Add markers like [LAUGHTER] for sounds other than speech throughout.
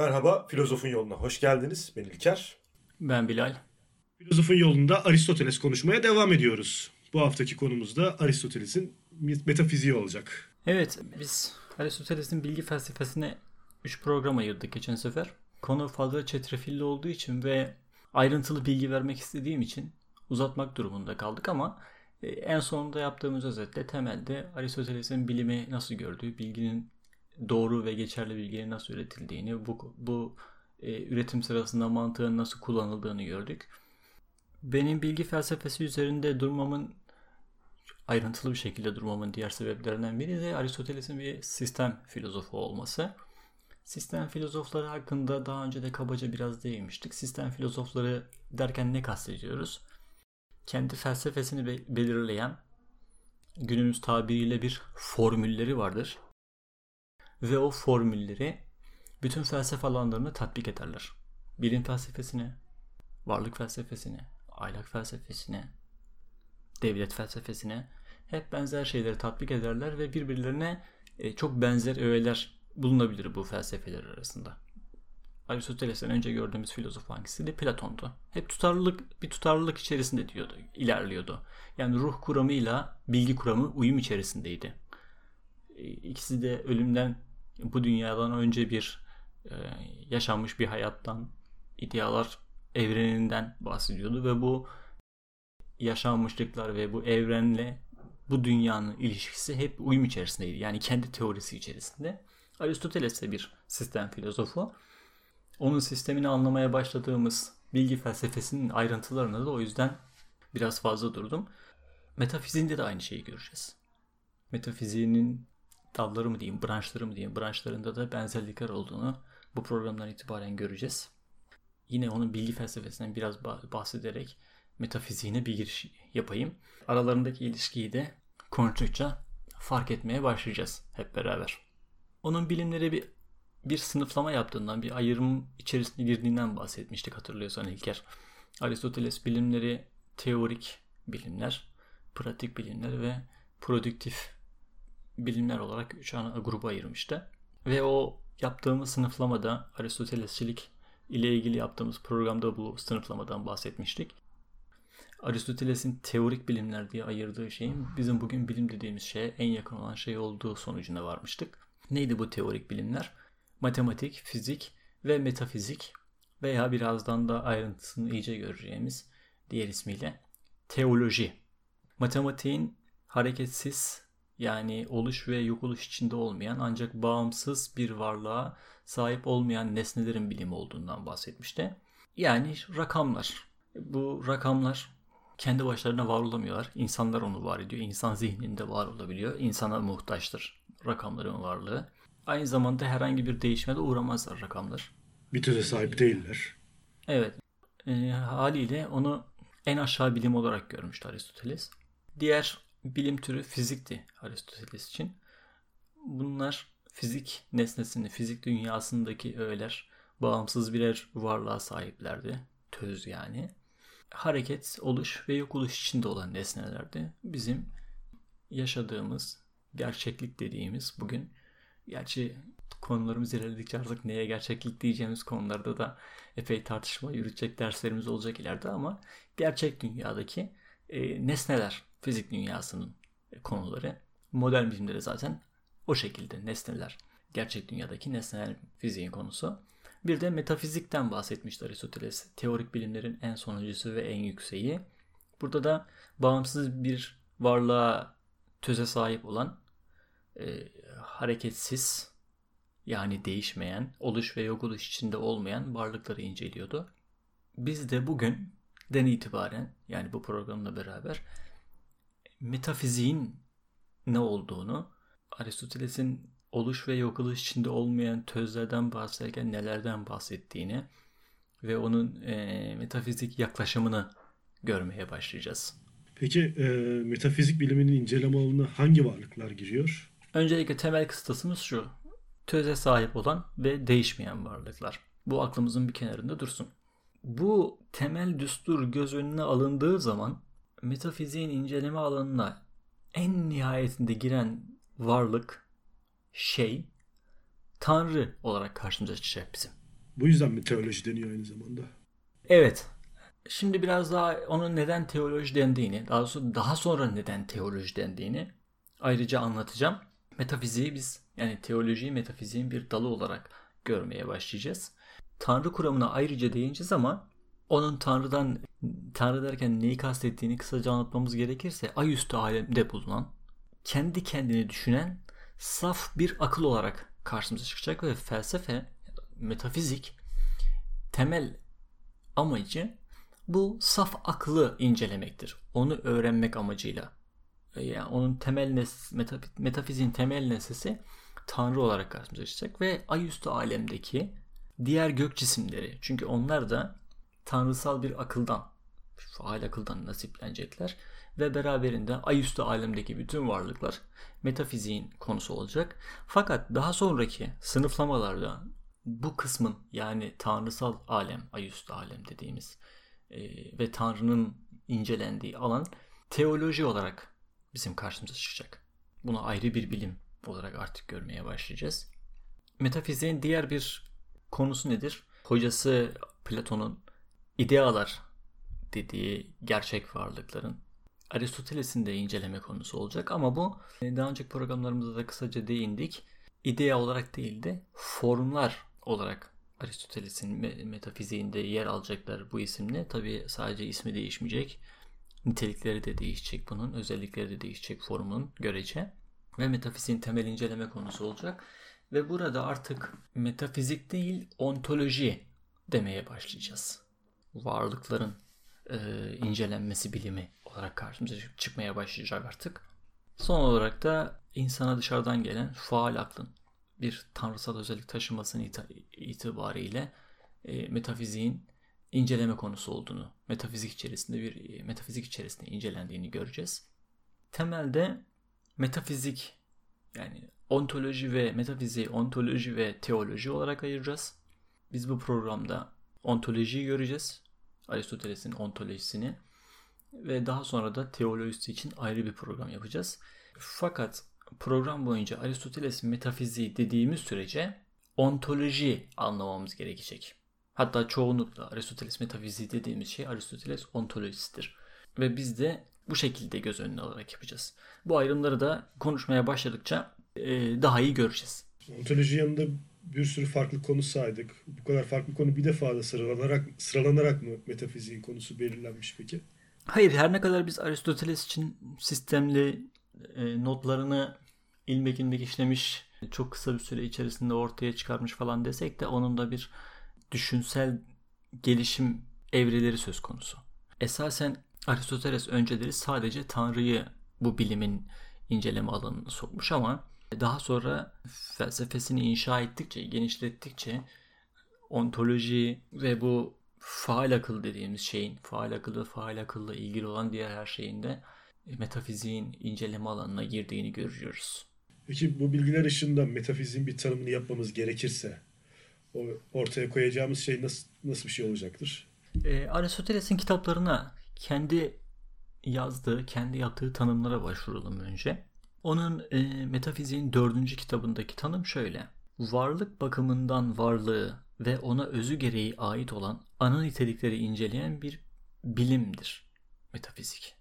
Merhaba, Filozofun Yoluna hoş geldiniz. Ben İlker. Ben Bilal. Filozofun yolunda Aristoteles konuşmaya devam ediyoruz. Bu haftaki konumuz da Aristoteles'in metafiziği olacak. Evet, biz Aristoteles'in bilgi felsefesine 3 program ayırdık geçen sefer. Konu fazla çetrefilli olduğu için ve ayrıntılı bilgi vermek istediğim için uzatmak durumunda kaldık ama e, en sonunda yaptığımız özetle temelde Aristoteles'in bilimi nasıl gördüğü, bilginin doğru ve geçerli bilginin nasıl üretildiğini, bu, bu e, üretim sırasında mantığın nasıl kullanıldığını gördük. Benim bilgi felsefesi üzerinde durmamın ayrıntılı bir şekilde durmamın diğer sebeplerinden biri de Aristoteles'in bir sistem filozofu olması. Sistem filozofları hakkında daha önce de kabaca biraz değinmiştik. Sistem filozofları derken ne kastediyoruz? Kendi felsefesini belirleyen günümüz tabiriyle bir formülleri vardır. Ve o formülleri bütün felsefe alanlarını tatbik ederler. Bilim felsefesine, varlık felsefesine, ahlak felsefesine, devlet felsefesine hep benzer şeyleri tatbik ederler ve birbirlerine e, çok benzer öğeler bulunabilir bu felsefeler arasında. Aristoteles'ten önce gördüğümüz filozof hangisiydi? Platon'du. Hep tutarlılık bir tutarlılık içerisinde diyordu, ilerliyordu. Yani ruh kuramıyla bilgi kuramı uyum içerisindeydi. E, ikisi de ölümden bu dünyadan önce bir e, yaşanmış bir hayattan, idealar evreninden bahsediyordu ve bu yaşanmışlıklar ve bu evrenle bu dünyanın ilişkisi hep uyum içerisindeydi. Yani kendi teorisi içerisinde. Aristoteles de bir sistem filozofu. Onun sistemini anlamaya başladığımız bilgi felsefesinin ayrıntılarına da o yüzden biraz fazla durdum. Metafiziğinde de aynı şeyi göreceğiz. Metafiziğinin dalları mı diyeyim, branşları mı diyeyim, branşlarında da benzerlikler olduğunu bu programdan itibaren göreceğiz. Yine onun bilgi felsefesinden biraz bahsederek metafiziğine bir giriş yapayım. Aralarındaki ilişkiyi de konuştukça fark etmeye başlayacağız hep beraber. Onun bilimleri bir bir sınıflama yaptığından, bir ayrım içerisine girdiğinden bahsetmiştik hatırlıyorsan İlker. Aristoteles bilimleri teorik bilimler, pratik bilimler ve produktif bilimler olarak üç ana gruba ayırmıştı. Ve o yaptığımız sınıflamada Aristotelesçilik ile ilgili yaptığımız programda bu sınıflamadan bahsetmiştik. Aristoteles'in teorik bilimler diye ayırdığı şeyin bizim bugün bilim dediğimiz şeye en yakın olan şey olduğu sonucuna varmıştık. Neydi bu teorik bilimler? Matematik, fizik ve metafizik veya birazdan da ayrıntısını iyice göreceğimiz diğer ismiyle teoloji. Matematiğin hareketsiz yani oluş ve yok oluş içinde olmayan ancak bağımsız bir varlığa sahip olmayan nesnelerin bilimi olduğundan bahsetmişti. Yani rakamlar. Bu rakamlar kendi başlarına var olamıyorlar. İnsanlar onu var ediyor. İnsan zihninde var olabiliyor. İnsana muhtaçtır rakamların varlığı. Aynı zamanda herhangi bir değişime de uğramazlar rakamlar. Bir töze sahip değiller. Evet. E, haliyle onu en aşağı bilim olarak görmüştü Aristoteles. Diğer bilim türü fizikti Aristoteles için. Bunlar fizik nesnesini, fizik dünyasındaki öğeler bağımsız birer varlığa sahiplerdi. Töz yani. Hareket, oluş ve yok oluş içinde olan nesnelerdi. Bizim yaşadığımız, gerçeklik dediğimiz bugün gerçi konularımız ilerledikçe artık neye gerçeklik diyeceğimiz konularda da epey tartışma yürütecek derslerimiz olacak ileride ama gerçek dünyadaki e, nesneler fizik dünyasının konuları. Modern bilimde zaten o şekilde nesneler. Gerçek dünyadaki nesneler fiziğin konusu. Bir de metafizikten bahsetmişti Aristoteles. Teorik bilimlerin en sonuncusu ve en yükseği. Burada da bağımsız bir varlığa töze sahip olan e, hareketsiz yani değişmeyen, oluş ve yok oluş içinde olmayan varlıkları inceliyordu. Biz de bugün den itibaren yani bu programla beraber metafiziğin ne olduğunu, Aristoteles'in oluş ve yok oluş içinde olmayan tözlerden bahsederken nelerden bahsettiğini ve onun e, metafizik yaklaşımını görmeye başlayacağız. Peki e, metafizik biliminin inceleme alanına hangi varlıklar giriyor? Öncelikle temel kıstasımız şu. Töze sahip olan ve değişmeyen varlıklar. Bu aklımızın bir kenarında dursun. Bu temel düstur göz önüne alındığı zaman metafiziğin inceleme alanına en nihayetinde giren varlık, şey, Tanrı olarak karşımıza çıkacak bizim. Bu yüzden mi teoloji deniyor aynı zamanda? Evet. Şimdi biraz daha onun neden teoloji dendiğini, daha sonra, daha sonra neden teoloji dendiğini ayrıca anlatacağım. Metafiziği biz yani teolojiyi metafiziğin bir dalı olarak görmeye başlayacağız. Tanrı kuramına ayrıca değineceğiz ama onun Tanrı'dan Tanrı derken neyi kastettiğini kısaca anlatmamız gerekirse ayüstü alemde bulunan kendi kendini düşünen saf bir akıl olarak karşımıza çıkacak ve felsefe, metafizik temel amacı bu saf aklı incelemektir. Onu öğrenmek amacıyla. Yani onun temel nes metafiziğin temel nesnesi Tanrı olarak karşımıza çıkacak ve ayüstü alemdeki diğer gök cisimleri. Çünkü onlar da tanrısal bir akıldan, faal akıldan nasiplenecekler ve beraberinde ayüstü alemdeki bütün varlıklar metafiziğin konusu olacak. Fakat daha sonraki sınıflamalarda bu kısmın yani tanrısal alem, ayüstü alem dediğimiz e, ve Tanrı'nın incelendiği alan teoloji olarak bizim karşımıza çıkacak. Bunu ayrı bir bilim olarak artık görmeye başlayacağız. Metafiziğin diğer bir konusu nedir? Hocası Platon'un idealar dediği gerçek varlıkların Aristoteles'in de inceleme konusu olacak ama bu e, daha önceki programlarımızda da kısaca değindik. İdea olarak değil de formlar olarak Aristoteles'in metafiziğinde yer alacaklar bu isimle. Tabi sadece ismi değişmeyecek. Nitelikleri de değişecek bunun. Özellikleri de değişecek formunun görece. Ve metafiziğin temel inceleme konusu olacak. Ve burada artık metafizik değil ontoloji demeye başlayacağız. Varlıkların e, incelenmesi bilimi olarak karşımıza çıkmaya başlayacak artık. Son olarak da insana dışarıdan gelen faal aklın bir tanrısal özellik taşımasının itibariyle e, metafiziğin inceleme konusu olduğunu, metafizik içerisinde bir e, metafizik içerisinde incelendiğini göreceğiz. Temelde metafizik yani ontoloji ve metafiziği ontoloji ve teoloji olarak ayıracağız. Biz bu programda ontolojiyi göreceğiz. Aristoteles'in ontolojisini ve daha sonra da teolojisi için ayrı bir program yapacağız. Fakat program boyunca Aristoteles metafiziği dediğimiz sürece ontoloji anlamamız gerekecek. Hatta çoğunlukla Aristoteles metafiziği dediğimiz şey Aristoteles ontolojisidir. Ve biz de bu şekilde göz önüne alarak yapacağız. Bu ayrımları da konuşmaya başladıkça e, daha iyi göreceğiz. Ontoloji yanında bir sürü farklı konu saydık. Bu kadar farklı konu bir defa da sıralanarak, sıralanarak mı metafiziğin konusu belirlenmiş peki? Hayır her ne kadar biz Aristoteles için sistemli e, notlarını ilmek ilmek işlemiş çok kısa bir süre içerisinde ortaya çıkarmış falan desek de onun da bir düşünsel gelişim evreleri söz konusu. Esasen Aristoteles önceleri sadece Tanrı'yı bu bilimin inceleme alanına sokmuş ama daha sonra felsefesini inşa ettikçe, genişlettikçe ontoloji ve bu faal akıl dediğimiz şeyin, faal akıllı, faal akılla ilgili olan diğer her şeyin de metafiziğin inceleme alanına girdiğini görüyoruz. Peki bu bilgiler ışığında metafiziğin bir tanımını yapmamız gerekirse o ortaya koyacağımız şey nasıl nasıl bir şey olacaktır? E, Aristoteles'in kitaplarına kendi yazdığı, kendi yaptığı tanımlara başvuralım önce. Onun e, metafiziğin dördüncü kitabındaki tanım şöyle. Varlık bakımından varlığı ve ona özü gereği ait olan ana nitelikleri inceleyen bir bilimdir metafizik.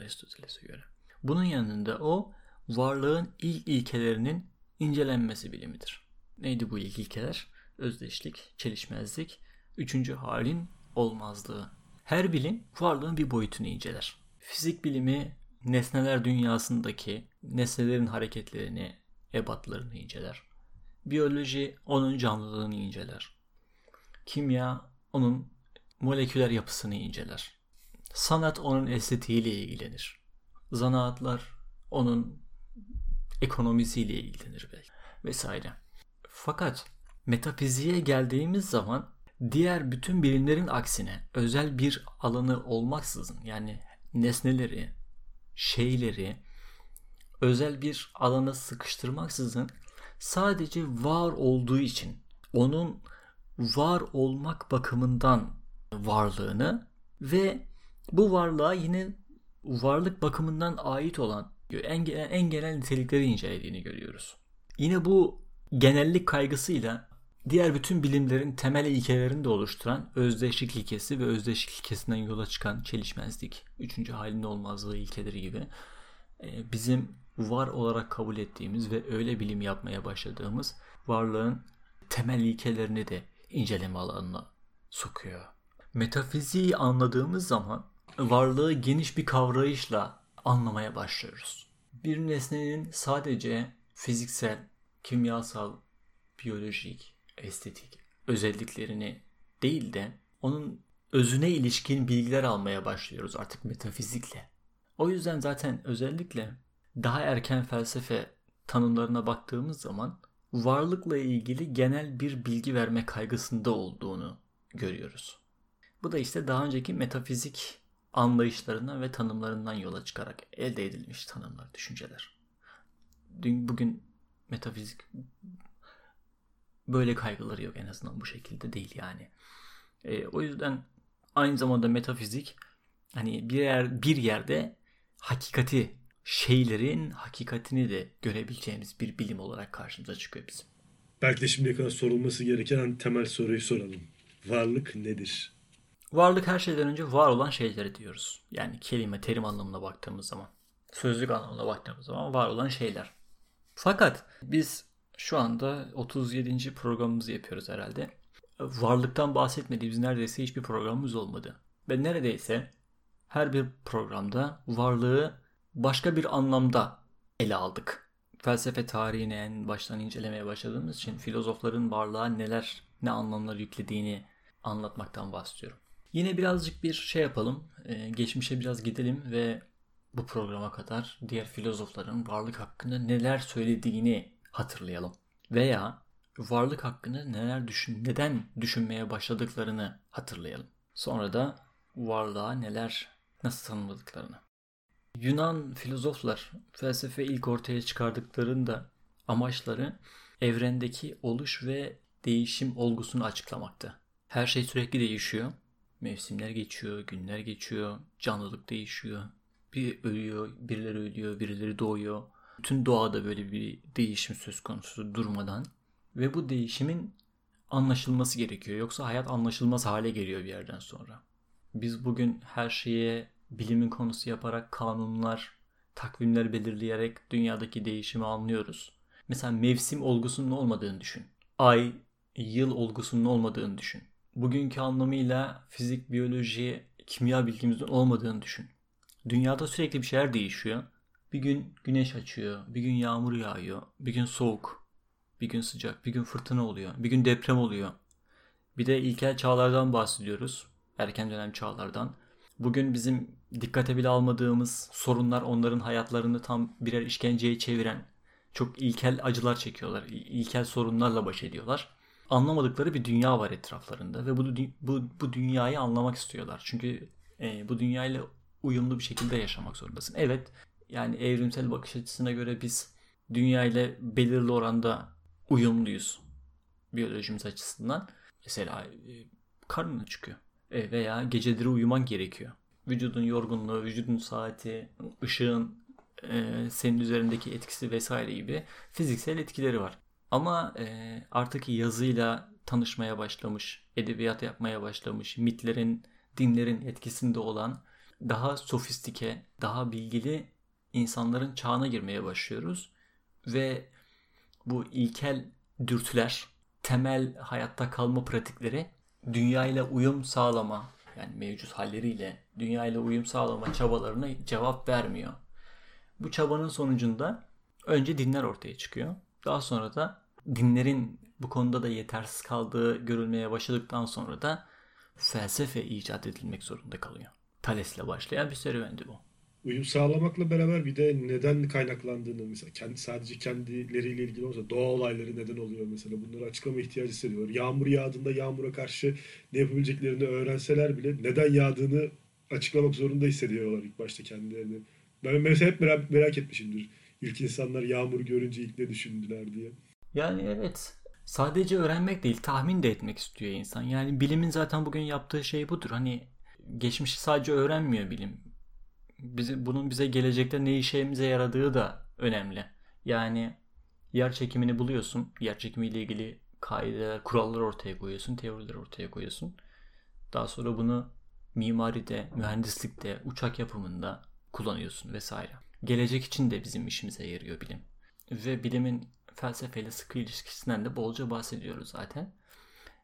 Aristoteles'e göre. Bunun yanında o varlığın ilk ilkelerinin incelenmesi bilimidir. Neydi bu ilk ilkeler? Özdeşlik, çelişmezlik, üçüncü halin olmazlığı. Her bilim varlığın bir boyutunu inceler. Fizik bilimi nesneler dünyasındaki nesnelerin hareketlerini, ebatlarını inceler. Biyoloji onun canlılığını inceler. Kimya onun moleküler yapısını inceler. Sanat onun estetiğiyle ilgilenir. Zanaatlar onun ekonomisiyle ilgilenir belki vesaire. Fakat metafiziğe geldiğimiz zaman diğer bütün bilimlerin aksine özel bir alanı olmaksızın yani nesneleri, şeyleri özel bir alana sıkıştırmaksızın sadece var olduğu için onun var olmak bakımından varlığını ve bu varlığa yine varlık bakımından ait olan en, en genel nitelikleri incelediğini görüyoruz. Yine bu genellik kaygısıyla diğer bütün bilimlerin temel ilkelerini de oluşturan özdeşlik ilkesi ve özdeşlik ilkesinden yola çıkan çelişmezlik, üçüncü halinin olmazlığı ilkeleri gibi e, bizim var olarak kabul ettiğimiz ve öyle bilim yapmaya başladığımız varlığın temel ilkelerini de inceleme alanına sokuyor. Metafiziği anladığımız zaman varlığı geniş bir kavrayışla anlamaya başlıyoruz. Bir nesnenin sadece fiziksel, kimyasal, biyolojik, estetik özelliklerini değil de onun özüne ilişkin bilgiler almaya başlıyoruz artık metafizikle. O yüzden zaten özellikle daha erken felsefe tanımlarına baktığımız zaman varlıkla ilgili genel bir bilgi verme kaygısında olduğunu görüyoruz. Bu da işte daha önceki metafizik anlayışlarından ve tanımlarından yola çıkarak elde edilmiş tanımlar, düşünceler. Dün bugün metafizik böyle kaygıları yok en azından bu şekilde değil yani. E, o yüzden aynı zamanda metafizik hani bir yer bir yerde hakikati şeylerin hakikatini de görebileceğimiz bir bilim olarak karşımıza çıkıyor bizim. Belki de şimdiye kadar sorulması gereken en temel soruyu soralım. Varlık nedir? Varlık her şeyden önce var olan şeyleri diyoruz. Yani kelime, terim anlamına baktığımız zaman. Sözlük anlamına baktığımız zaman var olan şeyler. Fakat biz şu anda 37. programımızı yapıyoruz herhalde. Varlıktan bahsetmediğimiz neredeyse hiçbir programımız olmadı. Ve neredeyse her bir programda varlığı başka bir anlamda ele aldık. Felsefe tarihini en baştan incelemeye başladığımız için filozofların varlığa neler, ne anlamlar yüklediğini anlatmaktan bahsediyorum. Yine birazcık bir şey yapalım, ee, geçmişe biraz gidelim ve bu programa kadar diğer filozofların varlık hakkında neler söylediğini hatırlayalım. Veya varlık hakkında neler düşün, neden düşünmeye başladıklarını hatırlayalım. Sonra da varlığa neler, nasıl tanımladıklarını. Yunan filozoflar felsefe ilk ortaya çıkardıklarında amaçları evrendeki oluş ve değişim olgusunu açıklamaktı. Her şey sürekli değişiyor. Mevsimler geçiyor, günler geçiyor, canlılık değişiyor. Bir ölüyor, birileri ölüyor, birileri doğuyor. Bütün doğada böyle bir değişim söz konusu durmadan. Ve bu değişimin anlaşılması gerekiyor. Yoksa hayat anlaşılmaz hale geliyor bir yerden sonra. Biz bugün her şeye bilimin konusu yaparak kanunlar, takvimler belirleyerek dünyadaki değişimi anlıyoruz. Mesela mevsim olgusunun olmadığını düşün. Ay, yıl olgusunun olmadığını düşün. Bugünkü anlamıyla fizik, biyoloji, kimya bilgimizin olmadığını düşün. Dünyada sürekli bir şeyler değişiyor. Bir gün güneş açıyor, bir gün yağmur yağıyor, bir gün soğuk, bir gün sıcak, bir gün fırtına oluyor, bir gün deprem oluyor. Bir de ilkel çağlardan bahsediyoruz. Erken dönem çağlardan. Bugün bizim dikkate bile almadığımız sorunlar onların hayatlarını tam birer işkenceye çeviren çok ilkel acılar çekiyorlar. İlkel sorunlarla baş ediyorlar. Anlamadıkları bir dünya var etraflarında ve bu bu, bu dünyayı anlamak istiyorlar. Çünkü e, bu dünyayla uyumlu bir şekilde yaşamak zorundasın. Evet, yani evrimsel bakış açısına göre biz dünya ile belirli oranda uyumluyuz biyolojimiz açısından. Mesela e, karnına çıkıyor e, veya geceleri uyuman gerekiyor. Vücudun yorgunluğu, vücudun saati, ışığın e, senin üzerindeki etkisi vesaire gibi fiziksel etkileri var. Ama artık yazıyla tanışmaya başlamış, edebiyat yapmaya başlamış, mitlerin, dinlerin etkisinde olan daha sofistike, daha bilgili insanların çağına girmeye başlıyoruz. Ve bu ilkel dürtüler, temel hayatta kalma pratikleri dünya ile uyum sağlama yani mevcut halleriyle dünya ile uyum sağlama çabalarına cevap vermiyor. Bu çabanın sonucunda önce dinler ortaya çıkıyor. Daha sonra da dinlerin bu konuda da yetersiz kaldığı görülmeye başladıktan sonra da felsefe icat edilmek zorunda kalıyor. Thales'le başlayan bir serüvendi bu uyum sağlamakla beraber bir de neden kaynaklandığını mesela kendi sadece kendileriyle ilgili olsa doğa olayları neden oluyor mesela bunları açıklama ihtiyacı hissediyorlar. Yağmur yağdığında yağmura karşı ne yapabileceklerini öğrenseler bile neden yağdığını açıklamak zorunda hissediyorlar ilk başta kendilerini. Ben mesela hep merak, merak etmişimdir. İlk insanlar yağmur görünce ilk ne düşündüler diye. Yani evet. Sadece öğrenmek değil, tahmin de etmek istiyor insan. Yani bilimin zaten bugün yaptığı şey budur. Hani geçmişi sadece öğrenmiyor bilim bizi, bunun bize gelecekte ne işimize yaradığı da önemli. Yani yer çekimini buluyorsun. Yer çekimiyle ilgili kaideler, kurallar ortaya koyuyorsun, teoriler ortaya koyuyorsun. Daha sonra bunu mimaride, mühendislikte, uçak yapımında kullanıyorsun vesaire. Gelecek için de bizim işimize yarıyor bilim. Ve bilimin felsefeyle sıkı ilişkisinden de bolca bahsediyoruz zaten.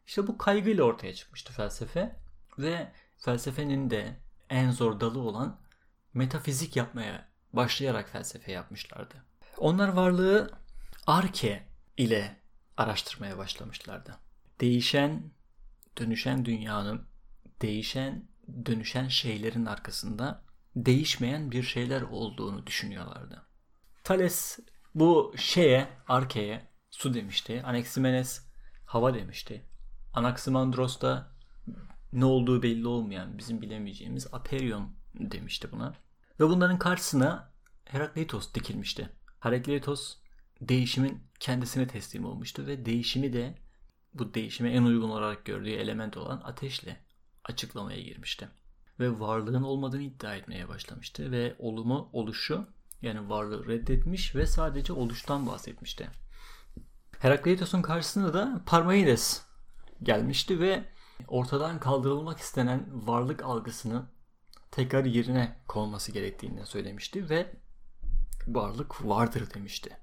İşte bu kaygıyla ortaya çıkmıştı felsefe ve felsefenin de en zor dalı olan metafizik yapmaya başlayarak felsefe yapmışlardı. Onlar varlığı arke ile araştırmaya başlamışlardı. Değişen, dönüşen dünyanın, değişen, dönüşen şeylerin arkasında değişmeyen bir şeyler olduğunu düşünüyorlardı. Thales bu şeye, arkeye su demişti. Anaximenes hava demişti. Anaximandros da ne olduğu belli olmayan bizim bilemeyeceğimiz aperion demişti buna. Ve bunların karşısına Herakleitos dikilmişti. Herakleitos değişimin kendisine teslim olmuştu ve değişimi de bu değişime en uygun olarak gördüğü element olan ateşle açıklamaya girmişti. Ve varlığın olmadığını iddia etmeye başlamıştı ve olumu oluşu yani varlığı reddetmiş ve sadece oluştan bahsetmişti. Herakleitos'un karşısında da Parmenides gelmişti ve ortadan kaldırılmak istenen varlık algısını tekrar yerine konması gerektiğini söylemişti ve varlık vardır demişti.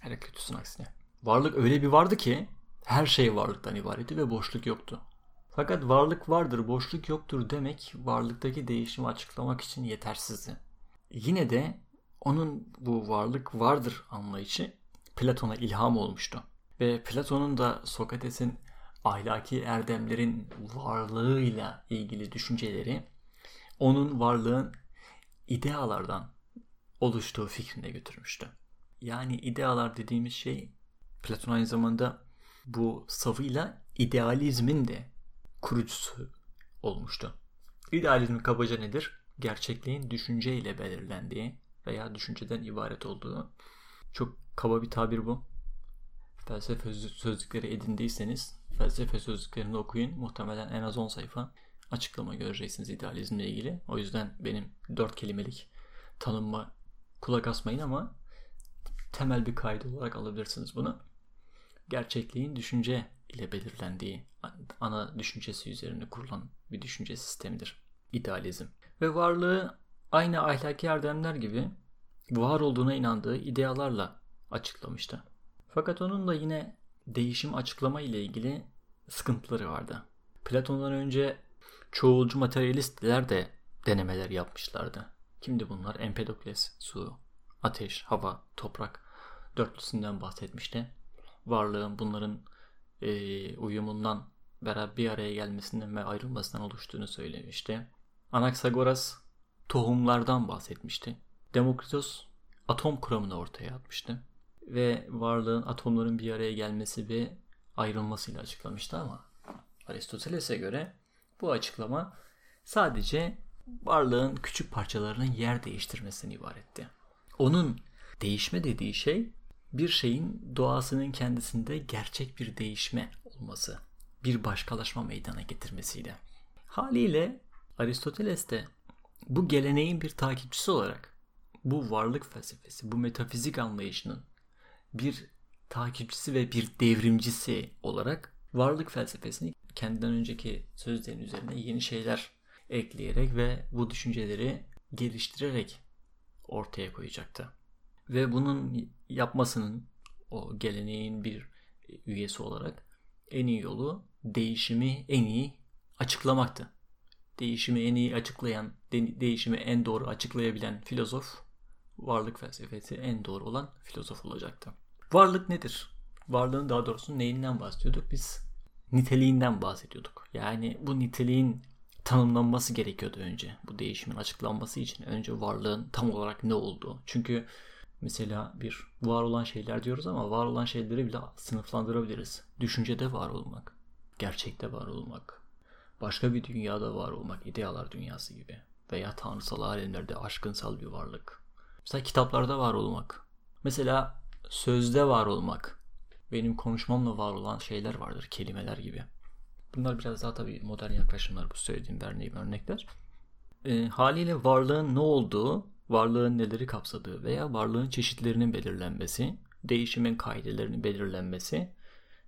Herakleitos'un aksine. Varlık öyle bir vardı ki her şey varlıktan ibaretti ve boşluk yoktu. Fakat varlık vardır, boşluk yoktur demek varlıktaki değişimi açıklamak için yetersizdi. Yine de onun bu varlık vardır anlayışı Platon'a ilham olmuştu. Ve Platon'un da Sokrates'in ahlaki erdemlerin varlığıyla ilgili düşünceleri onun varlığın idealardan oluştuğu fikrine götürmüştü. Yani idealar dediğimiz şey Platon aynı zamanda bu savıyla idealizmin de kurucusu olmuştu. İdealizm kabaca nedir? Gerçekliğin düşünceyle belirlendiği veya düşünceden ibaret olduğu. Çok kaba bir tabir bu. Felsefe sözlükleri edindiyseniz felsefe sözlüklerini okuyun. Muhtemelen en az 10 sayfa açıklama göreceksiniz idealizmle ilgili. O yüzden benim 4 kelimelik tanımma kulak asmayın ama temel bir kaydı olarak alabilirsiniz bunu. Gerçekliğin düşünce ile belirlendiği ana düşüncesi üzerine kurulan bir düşünce sistemidir. İdealizm. Ve varlığı aynı ahlaki erdemler gibi var olduğuna inandığı idealarla açıklamıştı. Fakat onun da yine değişim açıklama ile ilgili sıkıntıları vardı. Platon'dan önce çoğulcu materyalistler de denemeler yapmışlardı. Kimdi bunlar? Empedokles, su, ateş, hava, toprak dörtlüsünden bahsetmişti. Varlığın bunların e, uyumundan beraber bir araya gelmesinden ve ayrılmasından oluştuğunu söylemişti. Anaxagoras tohumlardan bahsetmişti. Demokritos atom kuramını ortaya atmıştı. Ve varlığın atomların bir araya gelmesi ve ayrılmasıyla açıklamıştı ama Aristoteles'e göre bu açıklama sadece varlığın küçük parçalarının yer değiştirmesinden ibaretti. Onun değişme dediği şey bir şeyin doğasının kendisinde gerçek bir değişme olması, bir başkalaşma meydana getirmesiyle. Haliyle Aristoteles de bu geleneğin bir takipçisi olarak bu varlık felsefesi, bu metafizik anlayışının bir takipçisi ve bir devrimcisi olarak varlık felsefesini kendinden önceki sözlerin üzerine yeni şeyler ekleyerek ve bu düşünceleri geliştirerek ortaya koyacaktı. Ve bunun yapmasının o geleneğin bir üyesi olarak en iyi yolu değişimi en iyi açıklamaktı. Değişimi en iyi açıklayan, değişimi en doğru açıklayabilen filozof varlık felsefesi en doğru olan filozof olacaktı. Varlık nedir? Varlığın daha doğrusu neyinden bahsediyorduk? Biz niteliğinden bahsediyorduk. Yani bu niteliğin tanımlanması gerekiyordu önce. Bu değişimin açıklanması için önce varlığın tam olarak ne olduğu. Çünkü mesela bir var olan şeyler diyoruz ama var olan şeyleri bile sınıflandırabiliriz. Düşüncede var olmak, gerçekte var olmak, başka bir dünyada var olmak, idealar dünyası gibi veya tanrısal alemlerde aşkınsal bir varlık. Mesela kitaplarda var olmak. Mesela sözde var olmak. Benim konuşmamla var olan şeyler vardır, kelimeler gibi. Bunlar biraz daha tabii modern yaklaşımlar bu söylediğim verdiğim örnekler. E, haliyle varlığın ne olduğu, varlığın neleri kapsadığı veya varlığın çeşitlerinin belirlenmesi, değişimin kaidelerinin belirlenmesi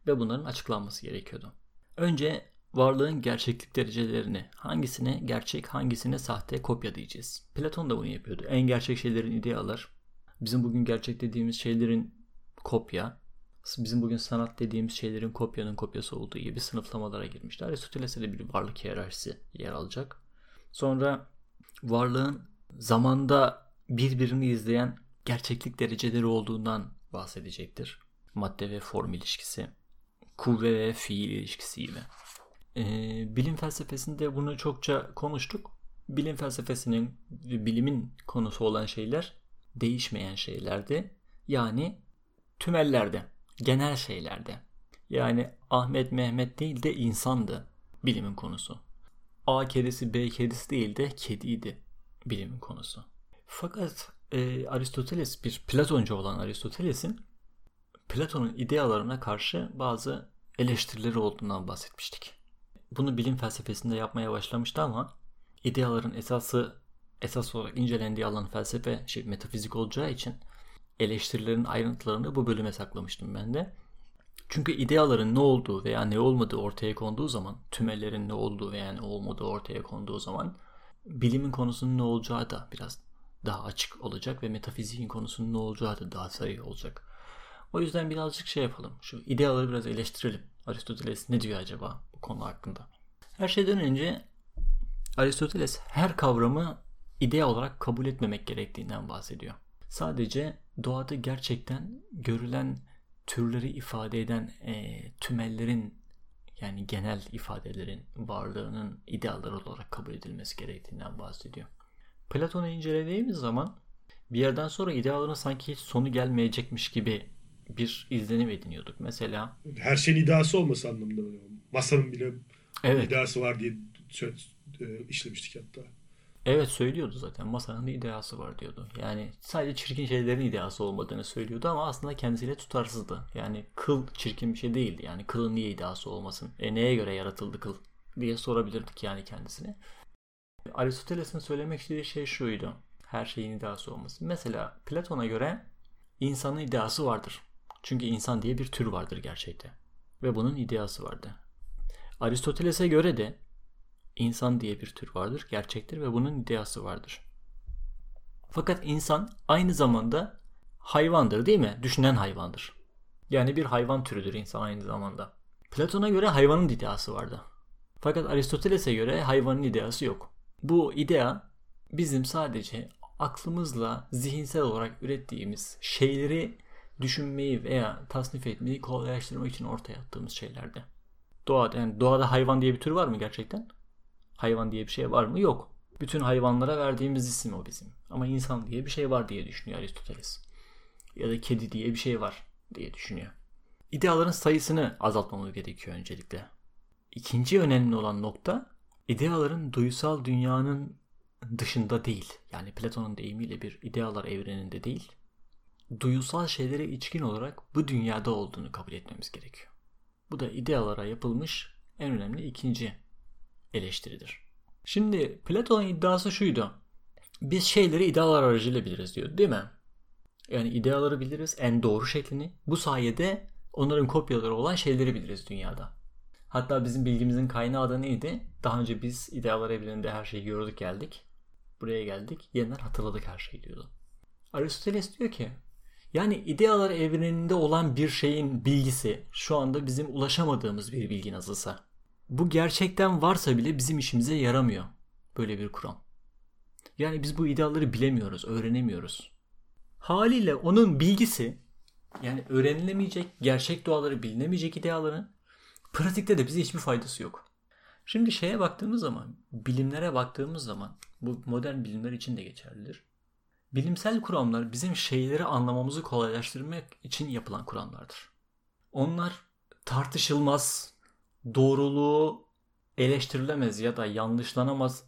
ve bunların açıklanması gerekiyordu. Önce varlığın gerçeklik derecelerini hangisine gerçek hangisine sahte kopya diyeceğiz. Platon da bunu yapıyordu. En gerçek şeylerin idealar. Bizim bugün gerçek dediğimiz şeylerin kopya. Bizim bugün sanat dediğimiz şeylerin kopyanın kopyası olduğu gibi sınıflamalara girmişler. Aristoteles'e de bir varlık hiyerarşisi yer alacak. Sonra varlığın zamanda birbirini izleyen gerçeklik dereceleri olduğundan bahsedecektir. Madde ve form ilişkisi, kuvve ve fiil ilişkisi gibi. Ee, bilim felsefesinde bunu çokça konuştuk. Bilim felsefesinin bilimin konusu olan şeyler değişmeyen şeylerdi. Yani tümellerde, genel şeylerde. Yani Ahmet Mehmet değil de insandı bilimin konusu. A kedisi B kedisi değil de kediydi bilimin konusu. Fakat e, Aristoteles bir Platoncu olan Aristoteles'in Platon'un idealarına karşı bazı eleştirileri olduğundan bahsetmiştik. Bunu bilim felsefesinde yapmaya başlamıştı ama ideaların esası esas olarak incelendiği alan felsefe, şey, metafizik olacağı için eleştirilerin ayrıntılarını bu bölüme saklamıştım ben de. Çünkü ideaların ne olduğu veya ne olmadığı ortaya konduğu zaman, tümellerin ne olduğu veya ne olmadığı ortaya konduğu zaman bilimin konusunun ne olacağı da biraz daha açık olacak ve metafiziğin konusunun ne olacağı da daha sayı olacak. O yüzden birazcık şey yapalım. Şu ideaları biraz eleştirelim. Aristoteles ne diyor acaba bu konu hakkında? Her şeyden önce Aristoteles her kavramı idea olarak kabul etmemek gerektiğinden bahsediyor. Sadece doğada gerçekten görülen türleri ifade eden e, tümellerin yani genel ifadelerin varlığının idealar olarak kabul edilmesi gerektiğinden bahsediyor. Platon'u incelediğimiz zaman bir yerden sonra ideaların sanki hiç sonu gelmeyecekmiş gibi bir izlenim ediniyorduk. Mesela her şeyin iddiası olması anlamında masanın bile evet. iddiası var diye e, işlemiştik hatta. Evet söylüyordu zaten. Masanın ideası var diyordu. Yani sadece çirkin şeylerin ideası olmadığını söylüyordu ama aslında kendisiyle tutarsızdı. Yani kıl çirkin bir şey değildi. Yani kılın niye ideası olmasın? E neye göre yaratıldı kıl? diye sorabilirdik yani kendisine. Aristoteles'in söylemek istediği şey şuydu. Her şeyin ideası olması. Mesela Platon'a göre insanın ideası vardır. Çünkü insan diye bir tür vardır gerçekte. Ve bunun ideası vardı. Aristoteles'e göre de insan diye bir tür vardır, gerçektir ve bunun ideası vardır. Fakat insan aynı zamanda hayvandır değil mi? Düşünen hayvandır. Yani bir hayvan türüdür insan aynı zamanda. Platon'a göre hayvanın ideası vardı. Fakat Aristoteles'e göre hayvanın ideası yok. Bu idea bizim sadece aklımızla zihinsel olarak ürettiğimiz şeyleri düşünmeyi veya tasnif etmeyi kolaylaştırmak için ortaya attığımız şeylerde. Doğada, yani doğada hayvan diye bir tür var mı gerçekten? Hayvan diye bir şey var mı? Yok. Bütün hayvanlara verdiğimiz isim o bizim. Ama insan diye bir şey var diye düşünüyor Aristoteles. Ya da kedi diye bir şey var diye düşünüyor. İdeaların sayısını azaltmamız gerekiyor öncelikle. İkinci önemli olan nokta ideaların duysal dünyanın dışında değil. Yani Platon'un deyimiyle bir idealar evreninde değil. Duyusal şeylere içkin olarak bu dünyada olduğunu kabul etmemiz gerekiyor. Bu da idealara yapılmış en önemli ikinci eleştiridir. Şimdi Platon'un iddiası şuydu. Biz şeyleri idealar aracılığıyla biliriz diyor değil mi? Yani ideaları biliriz en doğru şeklini. Bu sayede onların kopyaları olan şeyleri biliriz dünyada. Hatta bizim bilgimizin kaynağı da neydi? Daha önce biz idealar evreninde her şeyi gördük geldik. Buraya geldik. Yeniden hatırladık her şeyi diyordu. Aristoteles diyor ki yani idealar evreninde olan bir şeyin bilgisi şu anda bizim ulaşamadığımız bir bilgi nasılsa bu gerçekten varsa bile bizim işimize yaramıyor böyle bir kuram. Yani biz bu idealleri bilemiyoruz, öğrenemiyoruz. Haliyle onun bilgisi yani öğrenilemeyecek, gerçek doğaları bilinemeyecek ideaların pratikte de bize hiçbir faydası yok. Şimdi şeye baktığımız zaman, bilimlere baktığımız zaman bu modern bilimler için de geçerlidir. Bilimsel kuramlar bizim şeyleri anlamamızı kolaylaştırmak için yapılan kuramlardır. Onlar tartışılmaz, doğruluğu eleştirilemez ya da yanlışlanamaz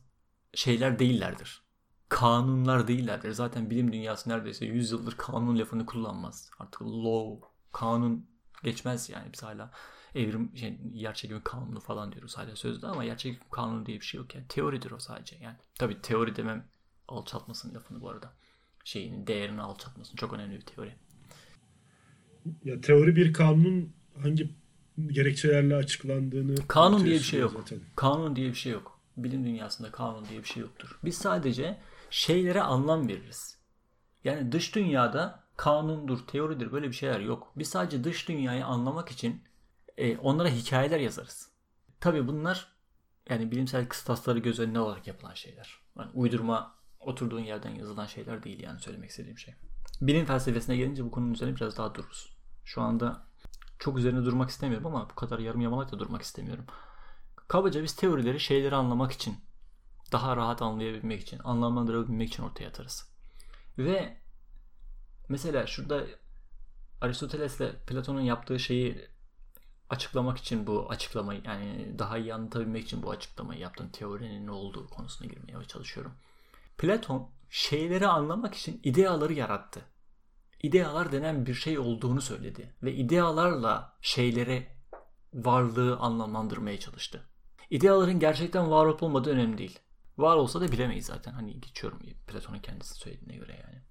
şeyler değillerdir. Kanunlar değillerdir. Zaten bilim dünyası neredeyse 100 yıldır kanun lafını kullanmaz. Artık law, kanun geçmez yani biz hala evrim şey, yer kanunu falan diyoruz hala sözde ama yer çekimi kanunu diye bir şey yok yani teoridir o sadece yani tabi teori demem alçaltmasın lafını bu arada şeyinin değerini alçaltmasın çok önemli bir teori. Ya teori bir kanunun hangi gerekçelerle açıklandığını Kanun diye bir şey yok. zaten. Kanun diye bir şey yok. Bilim dünyasında kanun diye bir şey yoktur. Biz sadece şeylere anlam veririz. Yani dış dünyada kanundur, teoridir böyle bir şeyler yok. Biz sadece dış dünyayı anlamak için e, onlara hikayeler yazarız. Tabii bunlar yani bilimsel kıstasları göz önüne alarak yapılan şeyler. Yani uydurma oturduğun yerden yazılan şeyler değil yani söylemek istediğim şey. Bilim felsefesine gelince bu konunun üzerine biraz daha dururuz. Şu anda çok üzerine durmak istemiyorum ama bu kadar yarım yamalak da durmak istemiyorum. Kabaca biz teorileri şeyleri anlamak için, daha rahat anlayabilmek için, anlamlandırabilmek için ortaya atarız. Ve mesela şurada Aristoteles'le Platon'un yaptığı şeyi açıklamak için bu açıklamayı yani daha iyi anlatabilmek için bu açıklamayı yaptım. Teorinin ne olduğu konusuna girmeye çalışıyorum. Platon şeyleri anlamak için ideaları yarattı. İdealar denen bir şey olduğunu söyledi ve idealarla şeyleri varlığı anlamlandırmaya çalıştı. İdeaların gerçekten var olup olmadığı önemli değil. Var olsa da bilemeyiz zaten. Hani geçiyorum Platon'un kendisi söylediğine göre yani.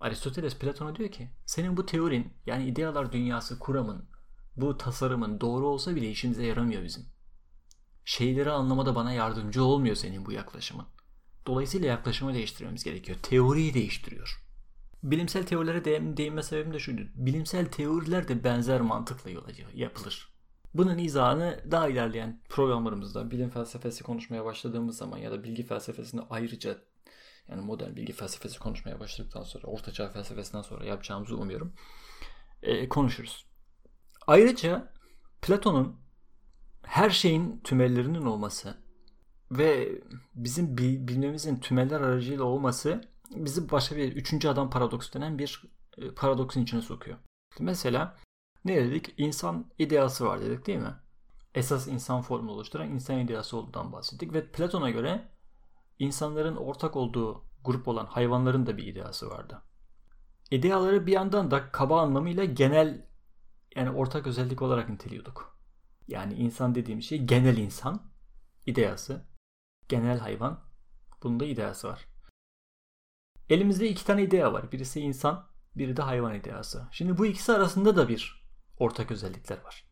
Aristoteles Platon'a diyor ki senin bu teorin yani idealar dünyası kuramın bu tasarımın doğru olsa bile işimize yaramıyor bizim. Şeyleri anlamada bana yardımcı olmuyor senin bu yaklaşımın. Dolayısıyla yaklaşımı değiştirmemiz gerekiyor. Teoriyi değiştiriyor. Bilimsel teorilere değin, değinme sebebim de şuydu. Bilimsel teoriler de benzer mantıkla yapılır. Bunun izahını daha ilerleyen programlarımızda bilim felsefesi konuşmaya başladığımız zaman ya da bilgi felsefesini ayrıca yani modern bilgi felsefesi konuşmaya başladıktan sonra ortaçağ felsefesinden sonra yapacağımızı umuyorum. E, konuşuruz. Ayrıca Platon'un her şeyin tümellerinin olması ve bizim bilmemizin tümeller aracıyla olması bizi başka bir üçüncü adam paradoksu denen bir e, paradoksun içine sokuyor. Mesela ne dedik? İnsan ideası var dedik değil mi? Esas insan formunu oluşturan insan ideası olduğundan bahsettik ve Platon'a göre insanların ortak olduğu grup olan hayvanların da bir ideası vardı. İdeaları bir yandan da kaba anlamıyla genel yani ortak özellik olarak niteliyorduk. Yani insan dediğim şey genel insan ideası, genel hayvan bunun da ideası var. Elimizde iki tane idea var. Birisi insan, biri de hayvan ideası. Şimdi bu ikisi arasında da bir ortak özellikler var.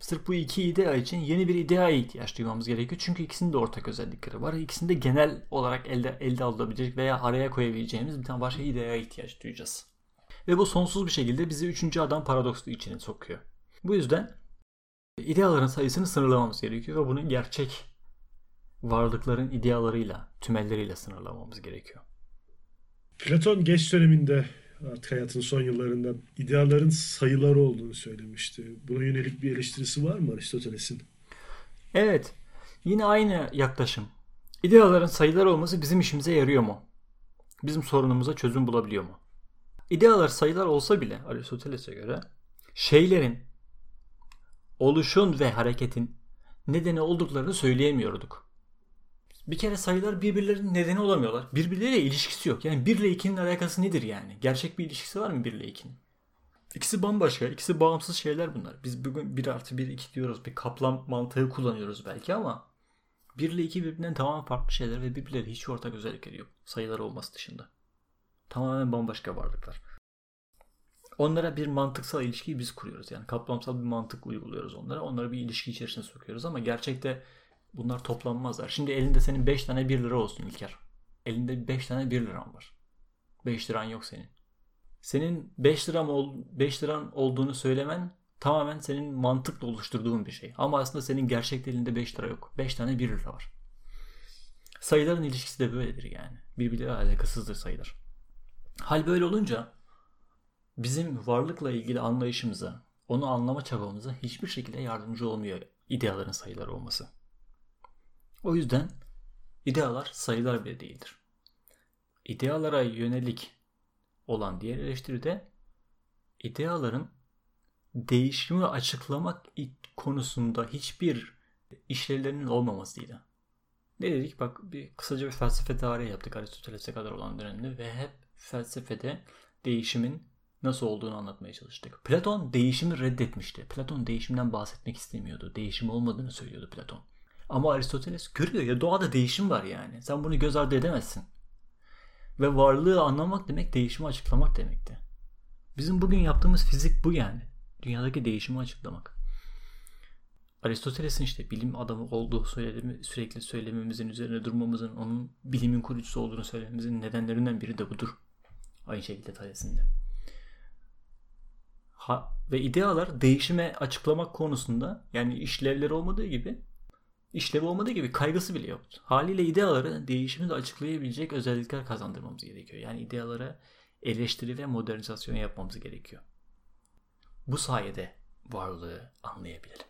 Sırf bu iki idea için yeni bir ideaya ihtiyaç duymamız gerekiyor. Çünkü ikisinin de ortak özellikleri var. İkisinde genel olarak elde, elde alınabilecek veya araya koyabileceğimiz bir tane başka ideaya ihtiyaç duyacağız. Ve bu sonsuz bir şekilde bizi üçüncü adam paradoksu içine sokuyor. Bu yüzden ideaların sayısını sınırlamamız gerekiyor ve bunu gerçek varlıkların idealarıyla, tümelleriyle sınırlamamız gerekiyor. Platon geç döneminde artık hayatının son yıllarında ideaların sayıları olduğunu söylemişti. Buna yönelik bir eleştirisi var mı Aristoteles'in? Evet. Yine aynı yaklaşım. İdeaların sayılar olması bizim işimize yarıyor mu? Bizim sorunumuza çözüm bulabiliyor mu? İdealar sayılar olsa bile Aristoteles'e göre şeylerin oluşun ve hareketin nedeni olduklarını söyleyemiyorduk. Bir kere sayılar birbirlerinin nedeni olamıyorlar. Birbirleriyle ilişkisi yok. Yani 1 ile 2'nin alakası nedir yani? Gerçek bir ilişkisi var mı 1 ile 2'nin? İkisi bambaşka, ikisi bağımsız şeyler bunlar. Biz bugün 1 artı 1 2 diyoruz. Bir kaplam mantığı kullanıyoruz belki ama 1 ile 2 birbirinden tamamen farklı şeyler ve birbirleri hiç ortak özellikleri yok. Sayılar olması dışında. Tamamen bambaşka varlıklar. Onlara bir mantıksal ilişkiyi biz kuruyoruz. Yani kaplamsal bir mantık uyguluyoruz onlara. Onları bir ilişki içerisine sokuyoruz ama gerçekte bunlar toplanmazlar. Şimdi elinde senin 5 tane 1 lira olsun İlker. Elinde 5 tane 1 liran var. 5 liran yok senin. Senin 5 liram ol, 5 liran olduğunu söylemen tamamen senin mantıkla oluşturduğun bir şey. Ama aslında senin gerçekte elinde 5 lira yok. 5 tane 1 lira var. Sayıların ilişkisi de böyledir yani. Birbirleriyle alakasızdır sayılar. Hal böyle olunca bizim varlıkla ilgili anlayışımıza, onu anlama çabamıza hiçbir şekilde yardımcı olmuyor ideaların sayıları olması. O yüzden idealar sayılar bile değildir. İdealara yönelik olan diğer eleştiri de ideaların değişimi açıklamak konusunda hiçbir işlevlerinin olmamasıydı. Ne dedik? Bak bir kısaca bir felsefe tarihi yaptık Aristoteles'e kadar olan dönemde ve hep felsefede değişimin nasıl olduğunu anlatmaya çalıştık. Platon değişimi reddetmişti. Platon değişimden bahsetmek istemiyordu. Değişim olmadığını söylüyordu Platon. Ama Aristoteles görüyor ya doğada değişim var yani. Sen bunu göz ardı edemezsin. Ve varlığı anlamak demek değişimi açıklamak demekti. Bizim bugün yaptığımız fizik bu yani. Dünyadaki değişimi açıklamak. Aristoteles'in işte bilim adamı olduğu söylemi, sürekli söylememizin üzerine durmamızın, onun bilimin kurucusu olduğunu söylememizin nedenlerinden biri de budur. Aynı şekilde Thales'in de. Ha, ve idealar değişime açıklamak konusunda yani işlevleri olmadığı gibi işlevi olmadığı gibi kaygısı bile yoktu. Haliyle idealara değişimi de açıklayabilecek özellikler kazandırmamız gerekiyor. Yani idealara eleştiri ve modernizasyon yapmamız gerekiyor. Bu sayede varlığı anlayabilirim.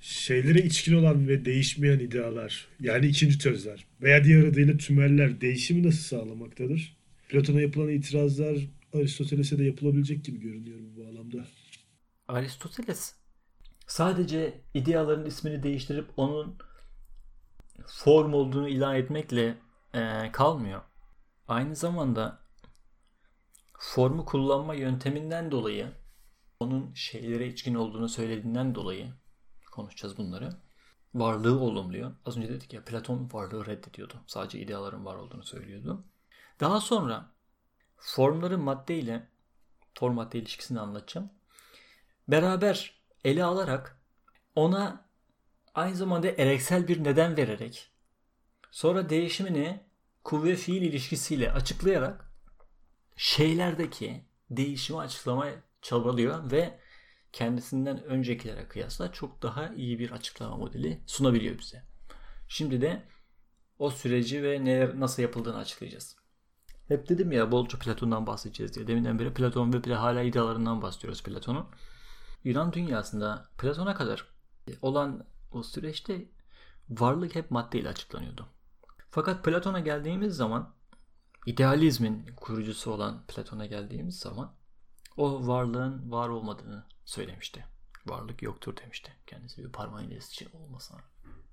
Şeylere içkin olan ve değişmeyen idealar yani ikinci tözler veya diğer adıyla tümeller değişimi nasıl sağlamaktadır? Platon'a yapılan itirazlar Aristoteles'e de yapılabilecek gibi görünüyor bu bağlamda. Aristoteles sadece ideaların ismini değiştirip onun form olduğunu ilan etmekle e, kalmıyor. Aynı zamanda formu kullanma yönteminden dolayı onun şeylere içkin olduğunu söylediğinden dolayı konuşacağız bunları. Varlığı olumluyor. Az önce dedik ya Platon varlığı reddediyordu. Sadece ideaların var olduğunu söylüyordu. Daha sonra formları madde ile form madde ilişkisini anlatacağım. Beraber ele alarak ona aynı zamanda ereksel bir neden vererek sonra değişimini kuvve fiil ilişkisiyle açıklayarak şeylerdeki değişimi açıklamaya çabalıyor ve kendisinden öncekilere kıyasla çok daha iyi bir açıklama modeli sunabiliyor bize. Şimdi de o süreci ve neler nasıl yapıldığını açıklayacağız. Hep dedim ya bolca Platon'dan bahsedeceğiz diye. Deminden beri Platon ve hala idealarından bahsediyoruz Platon'un. Yunan dünyasında Platon'a kadar olan o süreçte varlık hep maddeyle açıklanıyordu. Fakat Platon'a geldiğimiz zaman idealizmin kurucusu olan Platon'a geldiğimiz zaman o varlığın var olmadığını söylemişti. Varlık yoktur demişti. Kendisi bir parmağıyla için olmasına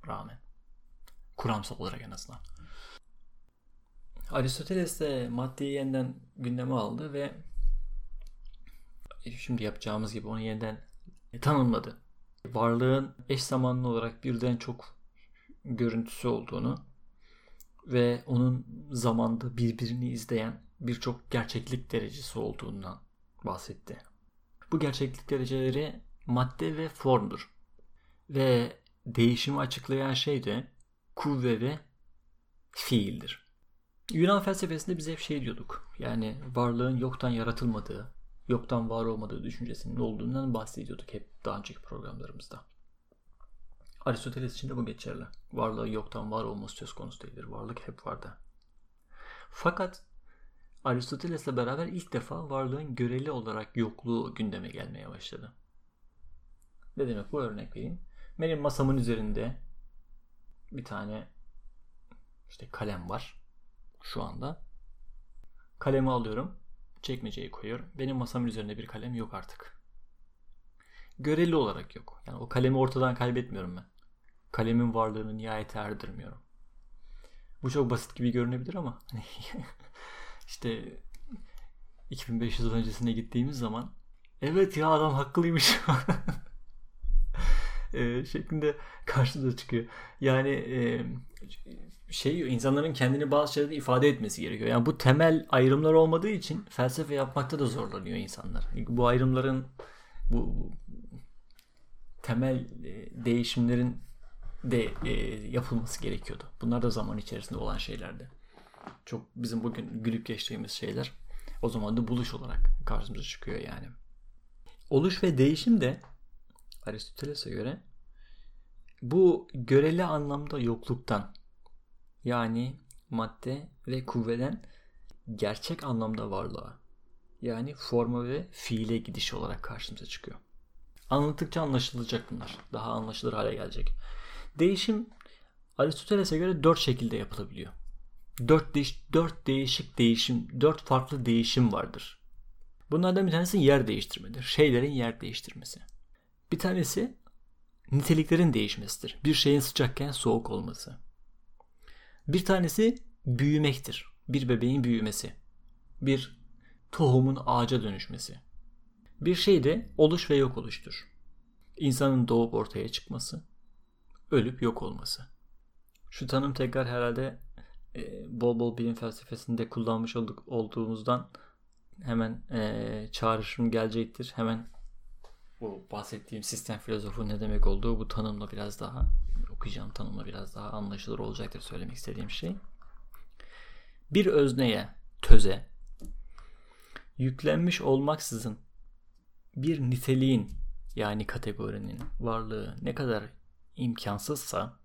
rağmen. Kuramsal olarak en azından. Aristoteles de maddeyi yeniden gündeme aldı ve şimdi yapacağımız gibi onu yeniden tanımladı. Varlığın eş zamanlı olarak birden çok görüntüsü olduğunu ve onun zamanda birbirini izleyen birçok gerçeklik derecesi olduğundan bahsetti. Bu gerçeklik dereceleri madde ve formdur. Ve değişimi açıklayan şey de kuvve ve fiildir. Yunan felsefesinde biz hep şey diyorduk. Yani varlığın yoktan yaratılmadığı, yoktan var olmadığı düşüncesinin olduğundan bahsediyorduk hep daha önceki programlarımızda. Aristoteles için de bu geçerli. Varlığı yoktan var olması söz konusu değildir. Varlık hep vardı. Fakat Aristoteles'le beraber ilk defa varlığın göreli olarak yokluğu gündeme gelmeye başladı. Ne demek bu örnek vereyim. Benim masamın üzerinde bir tane işte kalem var şu anda. Kalemi alıyorum. Çekmeceye koyuyorum. Benim masamın üzerinde bir kalem yok artık. Göreli olarak yok. Yani o kalemi ortadan kaybetmiyorum ben. Kalemin varlığını nihayete erdirmiyorum. Bu çok basit gibi görünebilir ama hani [LAUGHS] işte 2500 yıl öncesine gittiğimiz zaman evet ya adam haklıymış [LAUGHS] e, şeklinde [LAUGHS] karşımıza çıkıyor. Yani e, şey insanların kendini bazı şeylerde ifade etmesi gerekiyor. Yani bu temel ayrımlar olmadığı için felsefe yapmakta da zorlanıyor insanlar. Bu ayrımların bu, temel e, değişimlerin de e, yapılması gerekiyordu. Bunlar da zaman içerisinde olan şeylerdi. Çok bizim bugün gülüp geçtiğimiz şeyler o zaman da buluş olarak karşımıza çıkıyor yani. Oluş ve değişim de Aristoteles'e göre bu göreli anlamda yokluktan yani madde ve kuvveden gerçek anlamda varlığa yani forma ve fiile gidiş olarak karşımıza çıkıyor. Anlattıkça anlaşılacak bunlar. Daha anlaşılır hale gelecek. Değişim Aristoteles'e göre dört şekilde yapılabiliyor. Dört, değiş, dört değişik değişim, dört farklı değişim vardır. Bunlardan bir tanesi yer değiştirmedir. Şeylerin yer değiştirmesi. Bir tanesi niteliklerin değişmesidir. Bir şeyin sıcakken soğuk olması. Bir tanesi büyümektir. Bir bebeğin büyümesi. Bir tohumun ağaca dönüşmesi. Bir şey de oluş ve yok oluştur. İnsanın doğup ortaya çıkması, ölüp yok olması. Şu tanım tekrar herhalde e, bol bol bilim felsefesinde kullanmış olduk olduğumuzdan hemen e, çağrışım gelecektir. Hemen bu bahsettiğim sistem filozofu ne demek olduğu bu tanımla biraz daha okuyacağım tanımla biraz daha anlaşılır olacaktır söylemek istediğim şey. Bir özneye, töze yüklenmiş olmaksızın bir niteliğin yani kategorinin varlığı ne kadar imkansızsa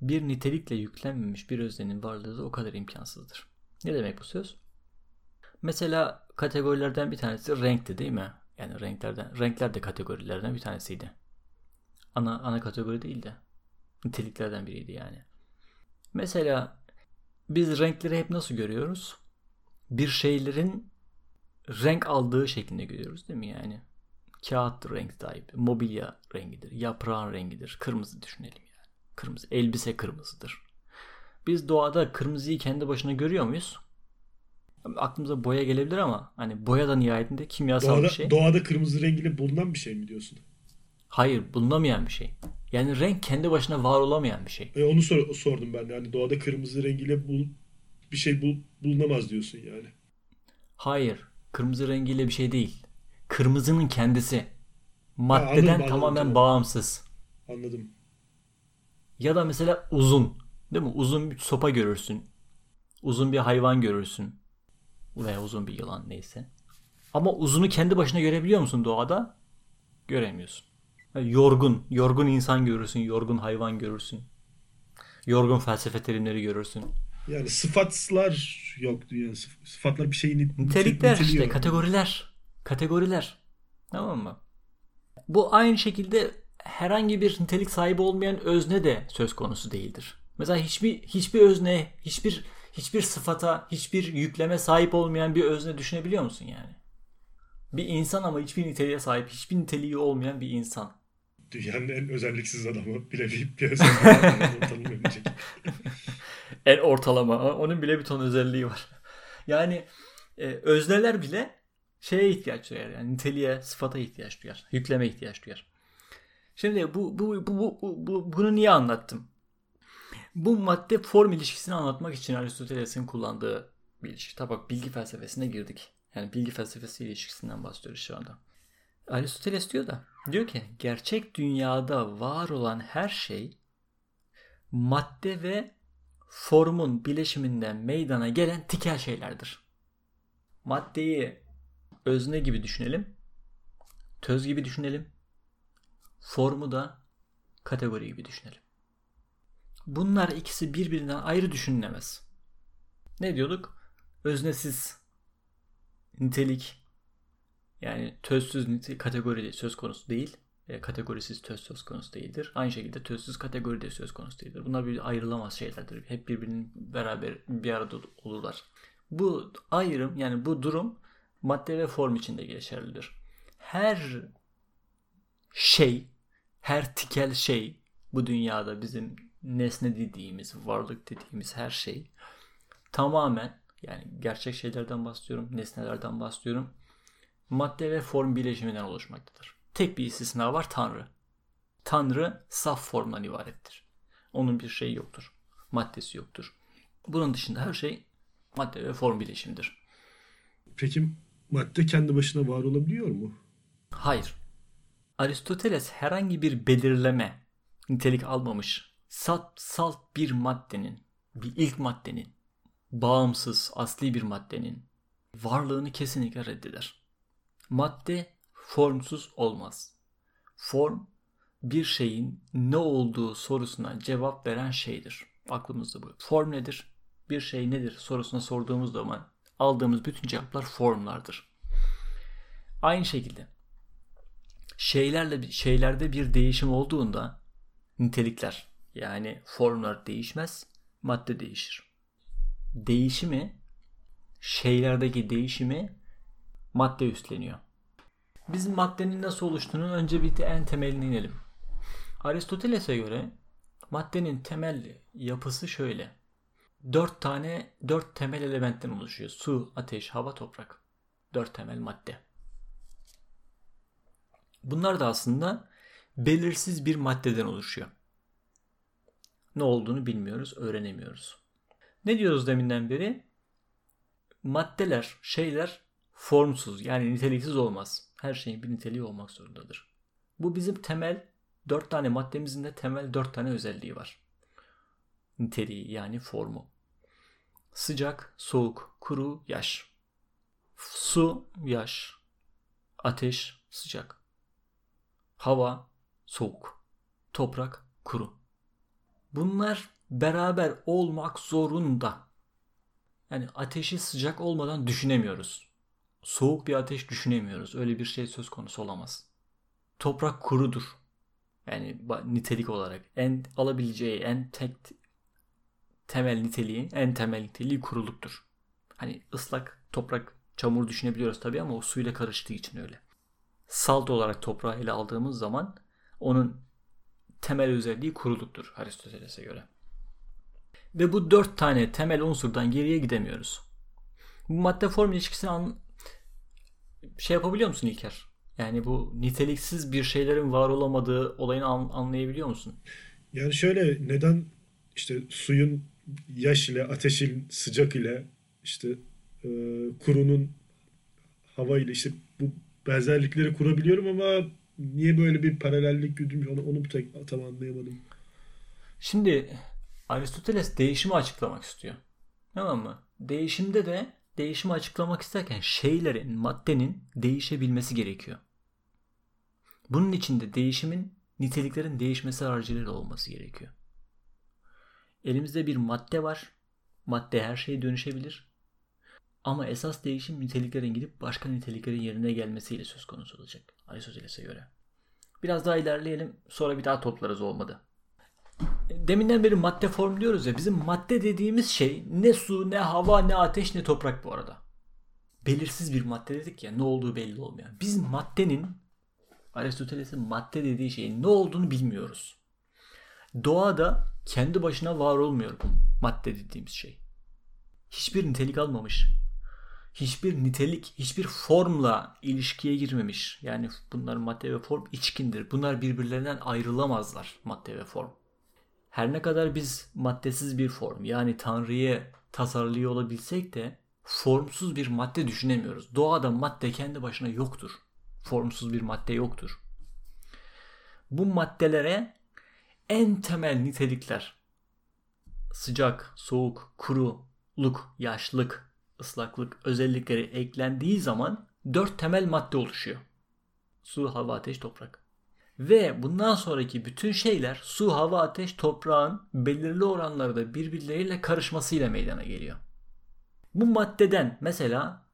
bir nitelikle yüklenmemiş bir öznenin varlığı da o kadar imkansızdır. Ne demek bu söz? Mesela kategorilerden bir tanesi renkti değil mi? Yani renklerden renkler de kategorilerden bir tanesiydi. Ana ana kategori değildi. Niteliklerden biriydi yani. Mesela biz renkleri hep nasıl görüyoruz? Bir şeylerin renk aldığı şeklinde görüyoruz değil mi yani? Kağıt renk sahibi, mobilya rengidir, yaprağın rengidir, kırmızı düşünelim yani. Kırmızı, elbise kırmızıdır. Biz doğada kırmızıyı kendi başına görüyor muyuz? Aklımıza boya gelebilir ama hani boya da nihayetinde kimyasal Doğada, bir şey. doğada kırmızı rengiyle bulunan bir şey mi diyorsun? Hayır, bulunamayan bir şey. Yani renk kendi başına var olamayan bir şey. E, onu sor- sordum ben de. Yani doğada kırmızı rengiyle bul bir şey bul- bulunamaz diyorsun yani. Hayır, kırmızı rengiyle bir şey değil. Kırmızının kendisi anladım, maddeden anladım, tamamen tamam. bağımsız. Anladım. Ya da mesela uzun. Değil mi? Uzun bir sopa görürsün. Uzun bir hayvan görürsün. Veya uzun bir yılan neyse. Ama uzunu kendi başına görebiliyor musun doğada? Göremiyorsun. Yani Yorgun. Yorgun insan görürsün. Yorgun hayvan görürsün. Yorgun felsefe terimleri görürsün. Yani sıfatlar yani sıf- sıfatlar bir şeyin nit- Nitelikler niteliği işte yok. kategoriler. Kategoriler. Tamam mı? Bu aynı şekilde herhangi bir nitelik sahibi olmayan özne de söz konusu değildir. Mesela hiçbir hiçbir özne, hiçbir hiçbir sıfata, hiçbir yükleme sahip olmayan bir özne düşünebiliyor musun yani? Bir insan ama hiçbir niteliğe sahip, hiçbir niteliği olmayan bir insan. Dünyanın en özelliksiz adamı bile bir, bir tanımlayabilecek. [LAUGHS] En ortalama. Onun bile bir ton özelliği var. Yani e, özneler bile şeye ihtiyaç duyar. Yani niteliğe, sıfata ihtiyaç duyar. Yükleme ihtiyaç duyar. Şimdi bu, bu, bu, bu- bu- bunu niye anlattım? Bu madde form ilişkisini anlatmak için Aristoteles'in kullandığı bir ilişki. Tabi bak bilgi felsefesine girdik. Yani bilgi felsefesi ilişkisinden bahsediyoruz şu anda. Aristoteles diyor da diyor ki gerçek dünyada var olan her şey madde ve formun bileşiminden meydana gelen tikel şeylerdir. Maddeyi özne gibi düşünelim. Töz gibi düşünelim. Formu da kategori gibi düşünelim. Bunlar ikisi birbirinden ayrı düşünülemez. Ne diyorduk? Öznesiz nitelik yani tözsüz nite- kategori söz konusu değil. E, kategorisiz töz söz konusu değildir. Aynı şekilde tözsüz kategori de söz konusu değildir. Bunlar bir ayrılamaz şeylerdir. Hep birbirinin beraber bir arada olurlar. Bu ayrım yani bu durum madde ve form içinde geçerlidir. Her şey, her tikel şey bu dünyada bizim nesne dediğimiz, varlık dediğimiz her şey tamamen yani gerçek şeylerden bahsediyorum, nesnelerden bahsediyorum. Madde ve form bileşiminden oluşmaktadır. Tek bir istisna var Tanrı. Tanrı saf formdan ibarettir. Onun bir şeyi yoktur. Maddesi yoktur. Bunun dışında her şey madde ve form bileşimidir. Peki madde kendi başına var olabiliyor mu? Hayır. Aristoteles herhangi bir belirleme, nitelik almamış, salt, salt bir maddenin, bir ilk maddenin, bağımsız, asli bir maddenin varlığını kesinlikle reddeder. Madde formsuz olmaz. Form bir şeyin ne olduğu sorusuna cevap veren şeydir. Aklımızda bu. Form nedir? Bir şey nedir sorusuna sorduğumuz zaman aldığımız bütün cevaplar formlardır. Aynı şekilde şeylerle şeylerde bir değişim olduğunda nitelikler yani formlar değişmez, madde değişir. Değişimi şeylerdeki değişimi madde üstleniyor. Biz maddenin nasıl oluştuğunu önce bir de en temeline inelim. Aristoteles'e göre maddenin temel yapısı şöyle. Dört tane, dört temel elementten oluşuyor. Su, ateş, hava, toprak. Dört temel madde. Bunlar da aslında belirsiz bir maddeden oluşuyor. Ne olduğunu bilmiyoruz, öğrenemiyoruz. Ne diyoruz deminden beri? Maddeler, şeyler formsuz yani niteliksiz olmaz. Her şeyin bir niteliği olmak zorundadır. Bu bizim temel dört tane maddemizin de temel dört tane özelliği var. Niteliği yani formu. Sıcak, soğuk, kuru, yaş. Su, yaş. Ateş, sıcak. Hava, soğuk. Toprak, kuru. Bunlar beraber olmak zorunda. Yani ateşi sıcak olmadan düşünemiyoruz. Soğuk bir ateş düşünemiyoruz. Öyle bir şey söz konusu olamaz. Toprak kurudur. Yani nitelik olarak en alabileceği en tek temel niteliği, en temel niteliği kuruluktur. Hani ıslak toprak, çamur düşünebiliyoruz tabii ama o suyla karıştığı için öyle. Salt olarak toprağı ele aldığımız zaman onun temel özelliği kuruluktur Aristoteles'e göre. Ve bu dört tane temel unsurdan geriye gidemiyoruz. Bu madde form ilişkisini an... şey yapabiliyor musun İlker? Yani bu niteliksiz bir şeylerin var olamadığı olayını an- anlayabiliyor musun? Yani şöyle neden işte suyun yaş ile ateşin sıcak ile işte e, kurunun hava ile işte bu benzerlikleri kurabiliyorum ama niye böyle bir paralellik güdülmüş onu, onu tek, tam anlayamadım. Şimdi Aristoteles değişimi açıklamak istiyor. Tamam mı? Değişimde de değişimi açıklamak isterken şeylerin, maddenin değişebilmesi gerekiyor. Bunun için de değişimin niteliklerin değişmesi aracılığıyla olması gerekiyor. Elimizde bir madde var. Madde her şeye dönüşebilir. Ama esas değişim niteliklerin gidip başka niteliklerin yerine gelmesiyle söz konusu olacak. Aristoteles'e göre. Biraz daha ilerleyelim sonra bir daha toplarız olmadı. Deminden beri madde form diyoruz ya bizim madde dediğimiz şey ne su ne hava ne ateş ne toprak bu arada. Belirsiz bir madde dedik ya ne olduğu belli olmayan. Biz maddenin Aristoteles'in madde dediği şeyin ne olduğunu bilmiyoruz. Doğada kendi başına var olmuyor bu madde dediğimiz şey. Hiçbir nitelik almamış. Hiçbir nitelik, hiçbir formla ilişkiye girmemiş. Yani bunlar madde ve form içkindir. Bunlar birbirlerinden ayrılamazlar madde ve form. Her ne kadar biz maddesiz bir form yani Tanrı'yı tasarlıyor olabilsek de formsuz bir madde düşünemiyoruz. Doğada madde kendi başına yoktur. Formsuz bir madde yoktur. Bu maddelere en temel nitelikler sıcak, soğuk, kuruluk, yaşlık, ıslaklık özellikleri eklendiği zaman dört temel madde oluşuyor. Su, hava, ateş, toprak. Ve bundan sonraki bütün şeyler su, hava, ateş, toprağın belirli oranlarda birbirleriyle karışmasıyla meydana geliyor. Bu maddeden mesela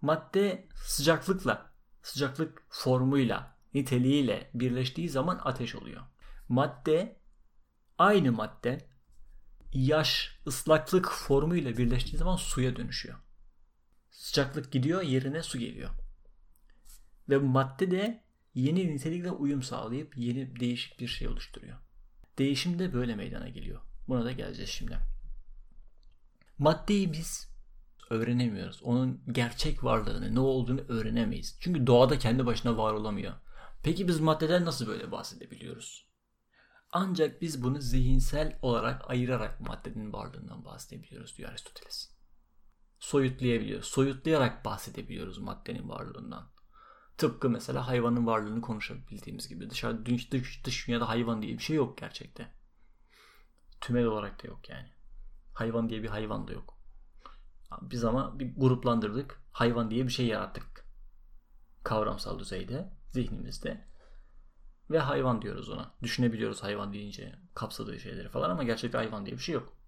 madde sıcaklıkla, sıcaklık formuyla, niteliğiyle birleştiği zaman ateş oluyor. Madde aynı madde yaş, ıslaklık formuyla birleştiği zaman suya dönüşüyor. Sıcaklık gidiyor, yerine su geliyor. Ve madde de yeni nitelikle uyum sağlayıp yeni değişik bir şey oluşturuyor. Değişim de böyle meydana geliyor. Buna da geleceğiz şimdi. Maddeyi biz öğrenemiyoruz. Onun gerçek varlığını, ne olduğunu öğrenemeyiz. Çünkü doğada kendi başına var olamıyor. Peki biz maddeden nasıl böyle bahsedebiliyoruz? Ancak biz bunu zihinsel olarak ayırarak maddenin varlığından bahsedebiliyoruz diyor Aristoteles. Soyutlayabiliyoruz. Soyutlayarak bahsedebiliyoruz maddenin varlığından. Tıpkı mesela hayvanın varlığını konuşabildiğimiz gibi. Dışarı dış, dış, dış dünyada hayvan diye bir şey yok gerçekte. Tümel olarak da yok yani. Hayvan diye bir hayvan da yok. Biz ama bir gruplandırdık. Hayvan diye bir şey yarattık. Kavramsal düzeyde, zihnimizde. Ve hayvan diyoruz ona. Düşünebiliyoruz hayvan deyince kapsadığı şeyleri falan ama gerçekte hayvan diye bir şey yok.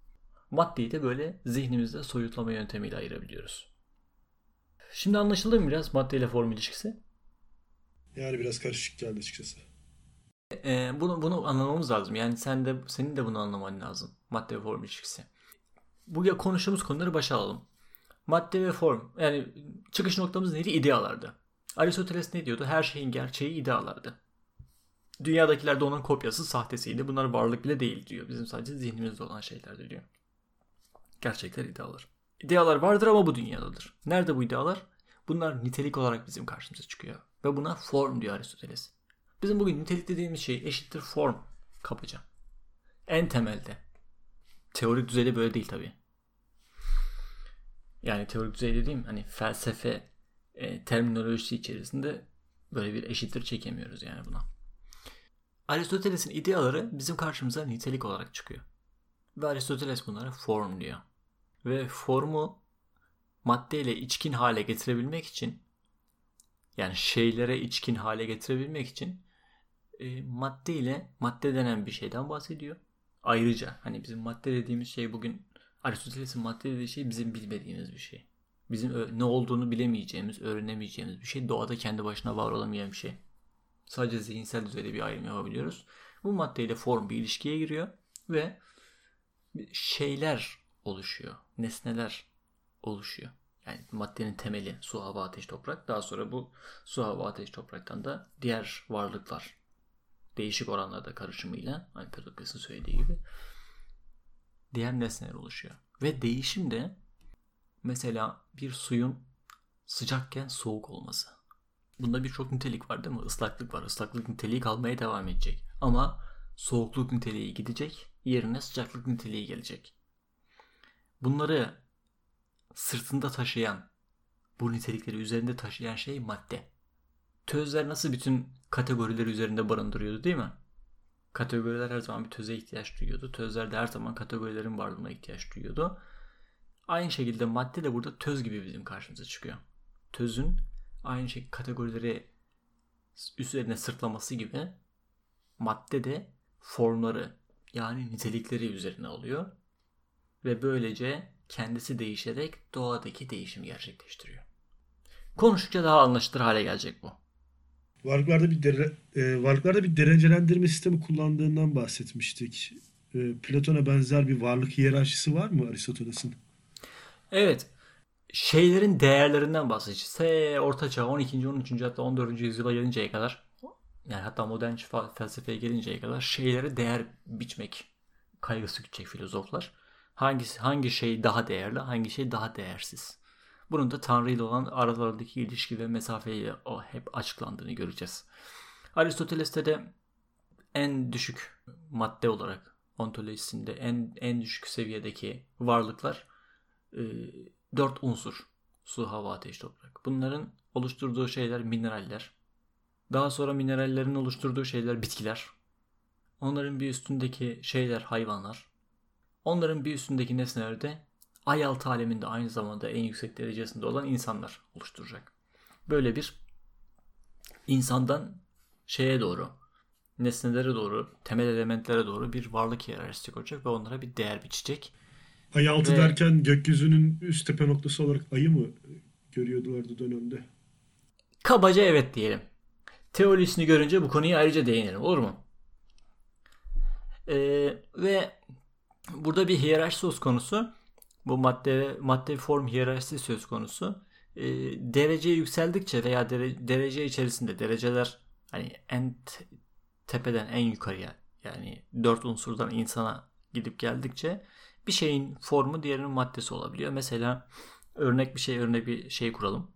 Maddeyi de böyle zihnimizde soyutlama yöntemiyle ayırabiliyoruz. Şimdi anlaşıldı mı biraz madde ile form ilişkisi? Yani biraz karışık geldi açıkçası. Ee, bunu bunu anlamamız lazım. Yani sen de senin de bunu anlaman lazım. Madde ve form ilişkisi. Bu konuştuğumuz konuları başa alalım. Madde ve form. Yani çıkış noktamız neydi? İdealardı. Aristoteles ne diyordu? Her şeyin gerçeği idealardı. Dünyadakiler de onun kopyası sahtesiydi. Bunlar varlık bile değil diyor. Bizim sadece zihnimizde olan şeyler diyor. Gerçekler idealar. İdealar vardır ama bu dünyadadır. Nerede bu idealar? Bunlar nitelik olarak bizim karşımıza çıkıyor. Ve buna form diyor Aristoteles. Bizim bugün nitelik dediğimiz şey eşittir form kabaca. En temelde. Teorik düzeyde böyle değil tabii. Yani teorik düzey dediğim hani felsefe e, terminolojisi içerisinde böyle bir eşittir çekemiyoruz yani buna. Aristoteles'in ideaları bizim karşımıza nitelik olarak çıkıyor. Ve Aristoteles bunlara form diyor. Ve formu maddeyle içkin hale getirebilmek için yani şeylere içkin hale getirebilmek için e, madde ile madde denen bir şeyden bahsediyor. Ayrıca hani bizim madde dediğimiz şey bugün Aristoteles'in madde dediği şey bizim bilmediğimiz bir şey. Bizim ne olduğunu bilemeyeceğimiz, öğrenemeyeceğimiz bir şey. Doğada kendi başına var olamayan bir şey. Sadece zihinsel düzeyde bir ayrım yapabiliyoruz. Bu maddeyle form bir ilişkiye giriyor ve şeyler oluşuyor. Nesneler oluşuyor. Yani maddenin temeli su, hava, ateş, toprak. Daha sonra bu su, hava, ateş, topraktan da diğer varlıklar değişik oranlarda karışımıyla Empedoklas'ın söylediği gibi diğer nesneler oluşuyor. Ve değişim de mesela bir suyun sıcakken soğuk olması. Bunda birçok nitelik var değil mi? Islaklık var. Islaklık niteliği kalmaya devam edecek. Ama soğukluk niteliği gidecek. Yerine sıcaklık niteliği gelecek. Bunları sırtında taşıyan, bu nitelikleri üzerinde taşıyan şey madde. Tözler nasıl bütün kategorileri üzerinde barındırıyordu değil mi? Kategoriler her zaman bir töze ihtiyaç duyuyordu. Tözler de her zaman kategorilerin varlığına ihtiyaç duyuyordu. Aynı şekilde madde de burada töz gibi bizim karşımıza çıkıyor. Tözün aynı şekilde kategorileri üzerine sırtlaması gibi madde de formları yani nitelikleri üzerine alıyor ve böylece kendisi değişerek doğadaki değişimi gerçekleştiriyor. Konuştukça daha anlaşılır hale gelecek bu. Varlıklarda bir dere, e, varlıklarda bir derecelendirme sistemi kullandığından bahsetmiştik. E, Platon'a benzer bir varlık hiyerarşisi var mı Aristoteles'in? Evet. Şeylerin değerlerinden bahsedeceğiz. Se Orta Çağ 12. 13. hatta 14. yüzyıla gelinceye kadar yani hatta modern felsefeye gelinceye kadar şeylere değer biçmek kaygısı gütecek filozoflar. Hangisi, hangi şey daha değerli, hangi şey daha değersiz. Bunun da Tanrı ile olan aralarındaki ilişki ve mesafeyle o hep açıklandığını göreceğiz. Aristoteles'te de en düşük madde olarak ontolojisinde en en düşük seviyedeki varlıklar e, dört unsur. Su, hava, ateş, toprak. Bunların oluşturduğu şeyler mineraller. Daha sonra minerallerin oluşturduğu şeyler bitkiler. Onların bir üstündeki şeyler hayvanlar. Onların bir üstündeki nesneler de ay altı aleminde aynı zamanda en yüksek derecesinde olan insanlar oluşturacak. Böyle bir insandan şeye doğru, nesnelere doğru, temel elementlere doğru bir varlık hiyerarşisi olacak ve onlara bir değer biçecek. Ay altı ve... derken gökyüzünün üst tepe noktası olarak ayı mı görüyordulardı dönemde? Kabaca evet diyelim. Teorisini görünce bu konuyu ayrıca değinelim olur mu? Ee, ve burada bir hiyerarşi söz konusu. Bu madde madde form hiyerarşisi söz konusu. Ee, derece yükseldikçe veya dere, derece içerisinde dereceler hani en tepeden en yukarıya yani dört unsurdan insana gidip geldikçe bir şeyin formu diğerinin maddesi olabiliyor. Mesela örnek bir şey örnek bir şey kuralım.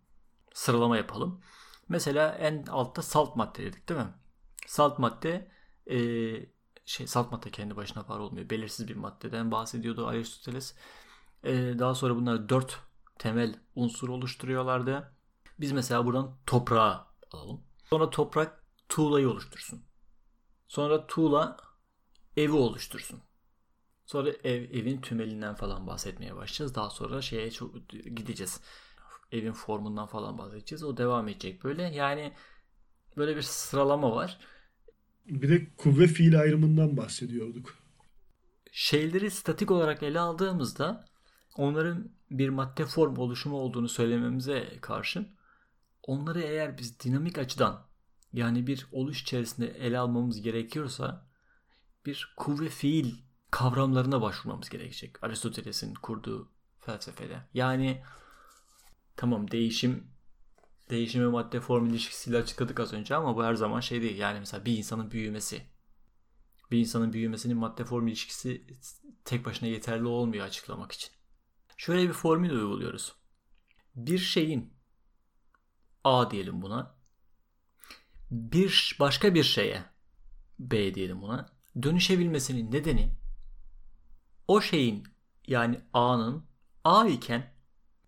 Sıralama yapalım. Mesela en altta salt madde dedik değil mi? Salt madde e, şey salt madde kendi başına var olmuyor. Belirsiz bir maddeden bahsediyordu Aristoteles. E, daha sonra bunlar dört temel unsur oluşturuyorlardı. Biz mesela buradan toprağı alalım. Sonra toprak tuğlayı oluştursun. Sonra tuğla evi oluştursun. Sonra ev, evin tümelinden falan bahsetmeye başlayacağız. Daha sonra şeye çok gideceğiz. Evin formundan falan bahsedeceğiz. O devam edecek böyle. Yani böyle bir sıralama var. Bir de kuvve fiil ayrımından bahsediyorduk. Şeyleri statik olarak ele aldığımızda onların bir madde form oluşumu olduğunu söylememize karşın onları eğer biz dinamik açıdan yani bir oluş içerisinde ele almamız gerekiyorsa bir kuvve fiil kavramlarına başvurmamız gerekecek. Aristoteles'in kurduğu felsefede. Yani tamam değişim değişim ve madde form ilişkisiyle açıkladık az önce ama bu her zaman şey değil. Yani mesela bir insanın büyümesi. Bir insanın büyümesinin madde form ilişkisi tek başına yeterli olmuyor açıklamak için. Şöyle bir formül uyguluyoruz. Bir şeyin A diyelim buna. Bir başka bir şeye B diyelim buna. Dönüşebilmesinin nedeni o şeyin yani A'nın A iken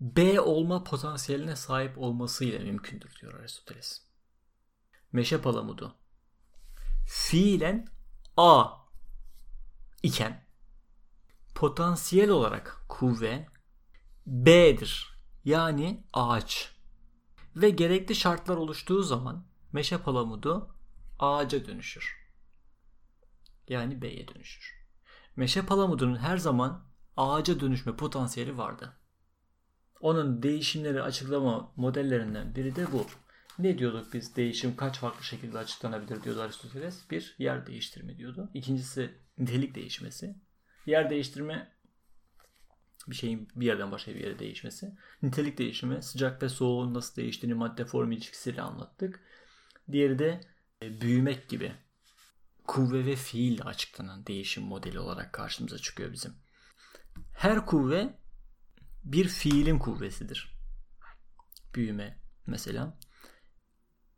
B olma potansiyeline sahip olmasıyla mümkündür diyor Aristoteles. Meşe palamudu fiilen A iken potansiyel olarak kuvve B'dir. Yani ağaç. Ve gerekli şartlar oluştuğu zaman meşe palamudu ağaca dönüşür. Yani B'ye dönüşür. Meşe palamudunun her zaman ağaca dönüşme potansiyeli vardı. Onun değişimleri açıklama modellerinden biri de bu. Ne diyorduk biz değişim kaç farklı şekilde açıklanabilir diyordu Aristoteles. Bir yer değiştirme diyordu. İkincisi nitelik değişmesi. Yer değiştirme bir şeyin bir yerden başka bir yere değişmesi. Nitelik değişimi sıcak ve soğuğun nasıl değiştiğini madde form ilişkisiyle anlattık. Diğeri de e, büyümek gibi kuvve ve fiille açıklanan değişim modeli olarak karşımıza çıkıyor bizim. Her kuvve bir fiilin kuvvesidir. Büyüme mesela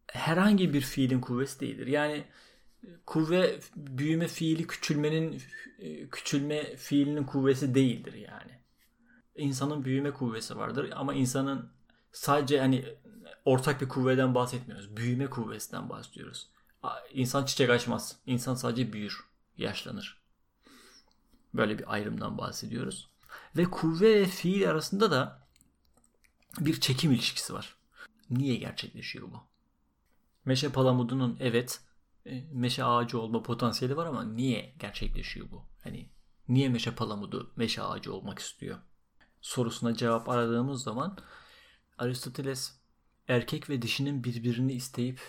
herhangi bir fiilin kuvvesi değildir. Yani kuvve büyüme fiili küçülmenin küçülme fiilinin kuvvesi değildir yani. İnsanın büyüme kuvvesi vardır ama insanın sadece hani ortak bir kuvveden bahsetmiyoruz. Büyüme kuvvesinden bahsediyoruz. İnsan çiçek açmaz. İnsan sadece büyür, yaşlanır. Böyle bir ayrımdan bahsediyoruz. Ve kuvve ve fiil arasında da bir çekim ilişkisi var. Niye gerçekleşiyor bu? Meşe palamudunun evet e, meşe ağacı olma potansiyeli var ama niye gerçekleşiyor bu? Hani niye meşe palamudu meşe ağacı olmak istiyor? Sorusuna cevap aradığımız zaman Aristoteles erkek ve dişinin birbirini isteyip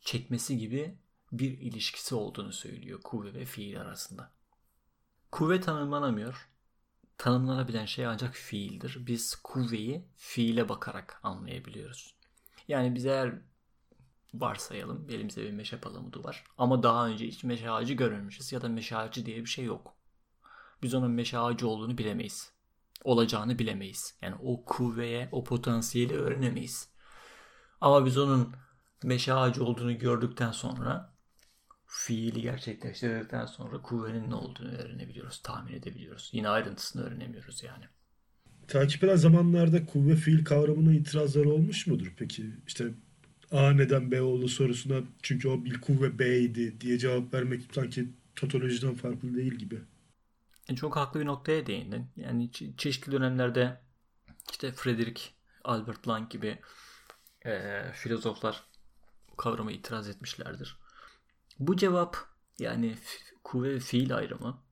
çekmesi gibi bir ilişkisi olduğunu söylüyor kuvve ve fiil arasında. Kuvve tanımlanamıyor. Tanımlanabilen şey ancak fiildir. Biz kuvveyi fiile bakarak anlayabiliyoruz. Yani biz eğer varsayalım elimizde bir meşe palamudu var. Ama daha önce hiç meşe ağacı görmemişiz ya da meşe ağacı diye bir şey yok. Biz onun meşe ağacı olduğunu bilemeyiz. Olacağını bilemeyiz. Yani o kuvveye, o potansiyeli öğrenemeyiz. Ama biz onun meşe ağacı olduğunu gördükten sonra fiili gerçekleştirdikten sonra kuvvenin ne olduğunu öğrenebiliyoruz, tahmin edebiliyoruz. Yine ayrıntısını öğrenemiyoruz yani. Takip eden zamanlarda kuvve fiil kavramına itirazları olmuş mudur peki? İşte A neden B oldu sorusuna çünkü o bir kuvve B'ydi diye cevap vermek sanki totolojiden farklı değil gibi. E, çok haklı bir noktaya değindin. Yani çe- çeşitli dönemlerde işte Frederick Albert Lang gibi e, filozoflar bu kavrama itiraz etmişlerdir. Bu cevap yani kuvve ve fiil ayrımı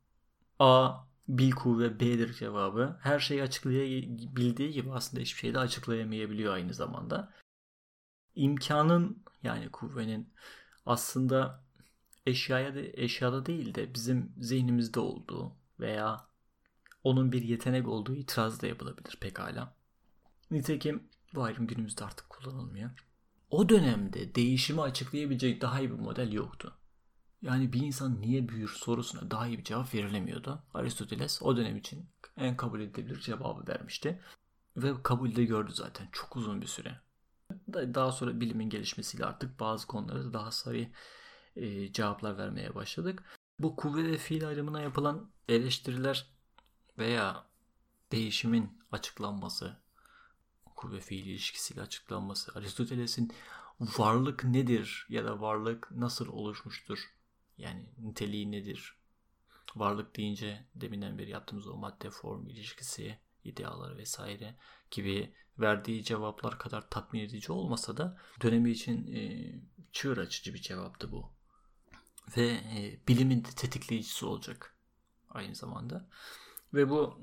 A bil kuvve B'dir cevabı. Her şeyi açıklayabildiği gibi aslında hiçbir şeyi de açıklayamayabiliyor aynı zamanda. İmkanın yani kuvvenin aslında eşyaya da, eşyada değil de bizim zihnimizde olduğu veya onun bir yetenek olduğu itiraz da yapılabilir pekala. Nitekim bu ayrım günümüzde artık kullanılmıyor. O dönemde değişimi açıklayabilecek daha iyi bir model yoktu. Yani bir insan niye büyür sorusuna daha iyi bir cevap verilemiyordu. Aristoteles o dönem için en kabul edilebilir cevabı vermişti. Ve kabul de gördü zaten çok uzun bir süre. Daha sonra bilimin gelişmesiyle artık bazı konulara daha sarı e, cevaplar vermeye başladık. Bu kuvve ve fiil ayrımına yapılan eleştiriler veya değişimin açıklanması, kuvve fiil ilişkisiyle açıklanması, Aristoteles'in varlık nedir ya da varlık nasıl oluşmuştur? Yani niteliği nedir? Varlık deyince deminden beri yaptığımız o madde form ilişkisi, idealar vesaire gibi verdiği cevaplar kadar tatmin edici olmasa da dönemi için e, çığır açıcı bir cevaptı bu. Ve e, bilimin de tetikleyicisi olacak aynı zamanda. Ve bu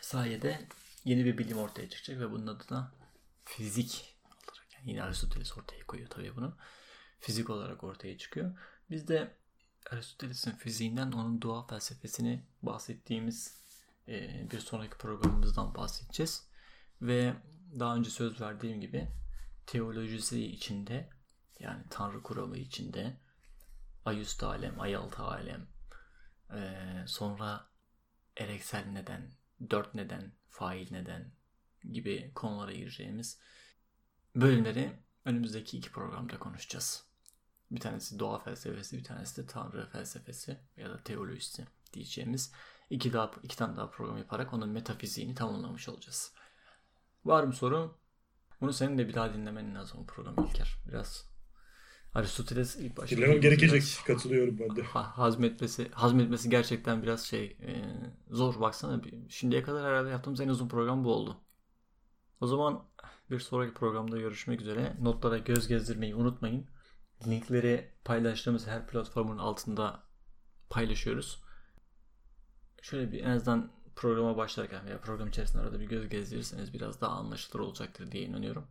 sayede yeni bir bilim ortaya çıkacak ve bunun adına fizik olarak yani yine Aristoteles ortaya koyuyor tabii bunu. Fizik olarak ortaya çıkıyor. Biz de Aristoteles'in fiziğinden onun doğa felsefesini bahsettiğimiz e, bir sonraki programımızdan bahsedeceğiz. Ve daha önce söz verdiğim gibi teolojisi içinde yani Tanrı kuramı içinde ayüstü alem, ayaltı alem, e, sonra ereksel neden, dört neden, fail neden gibi konulara gireceğimiz bölümleri önümüzdeki iki programda konuşacağız. Bir tanesi doğa felsefesi, bir tanesi de tanrı felsefesi ya da teolojisi diyeceğimiz iki, daha, iki tane daha program yaparak onun metafiziğini tamamlamış olacağız. Var mı sorun? Bunu senin de bir daha dinlemen lazım bu programı İlker. Biraz Aristoteles ilk başta Dinlemem gerekecek. biraz Katılıyorum ben de. ha- hazmetmesi hazmetmesi gerçekten biraz şey e, zor baksana şimdiye kadar herhalde yaptığımız en uzun program bu oldu. O zaman bir sonraki programda görüşmek üzere. Notlara göz gezdirmeyi unutmayın. Linkleri paylaştığımız her platformun altında paylaşıyoruz. Şöyle bir en azından programa başlarken veya program içerisinde arada bir göz gezdirirseniz biraz daha anlaşılır olacaktır diye inanıyorum.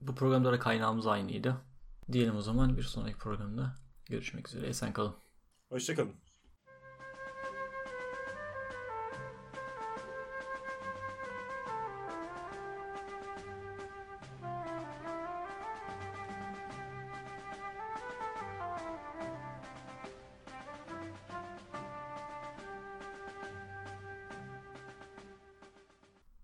Bu programda da kaynağımız aynıydı. Diyelim o zaman bir sonraki programda görüşmek üzere. Esen kalın. Hoşçakalın.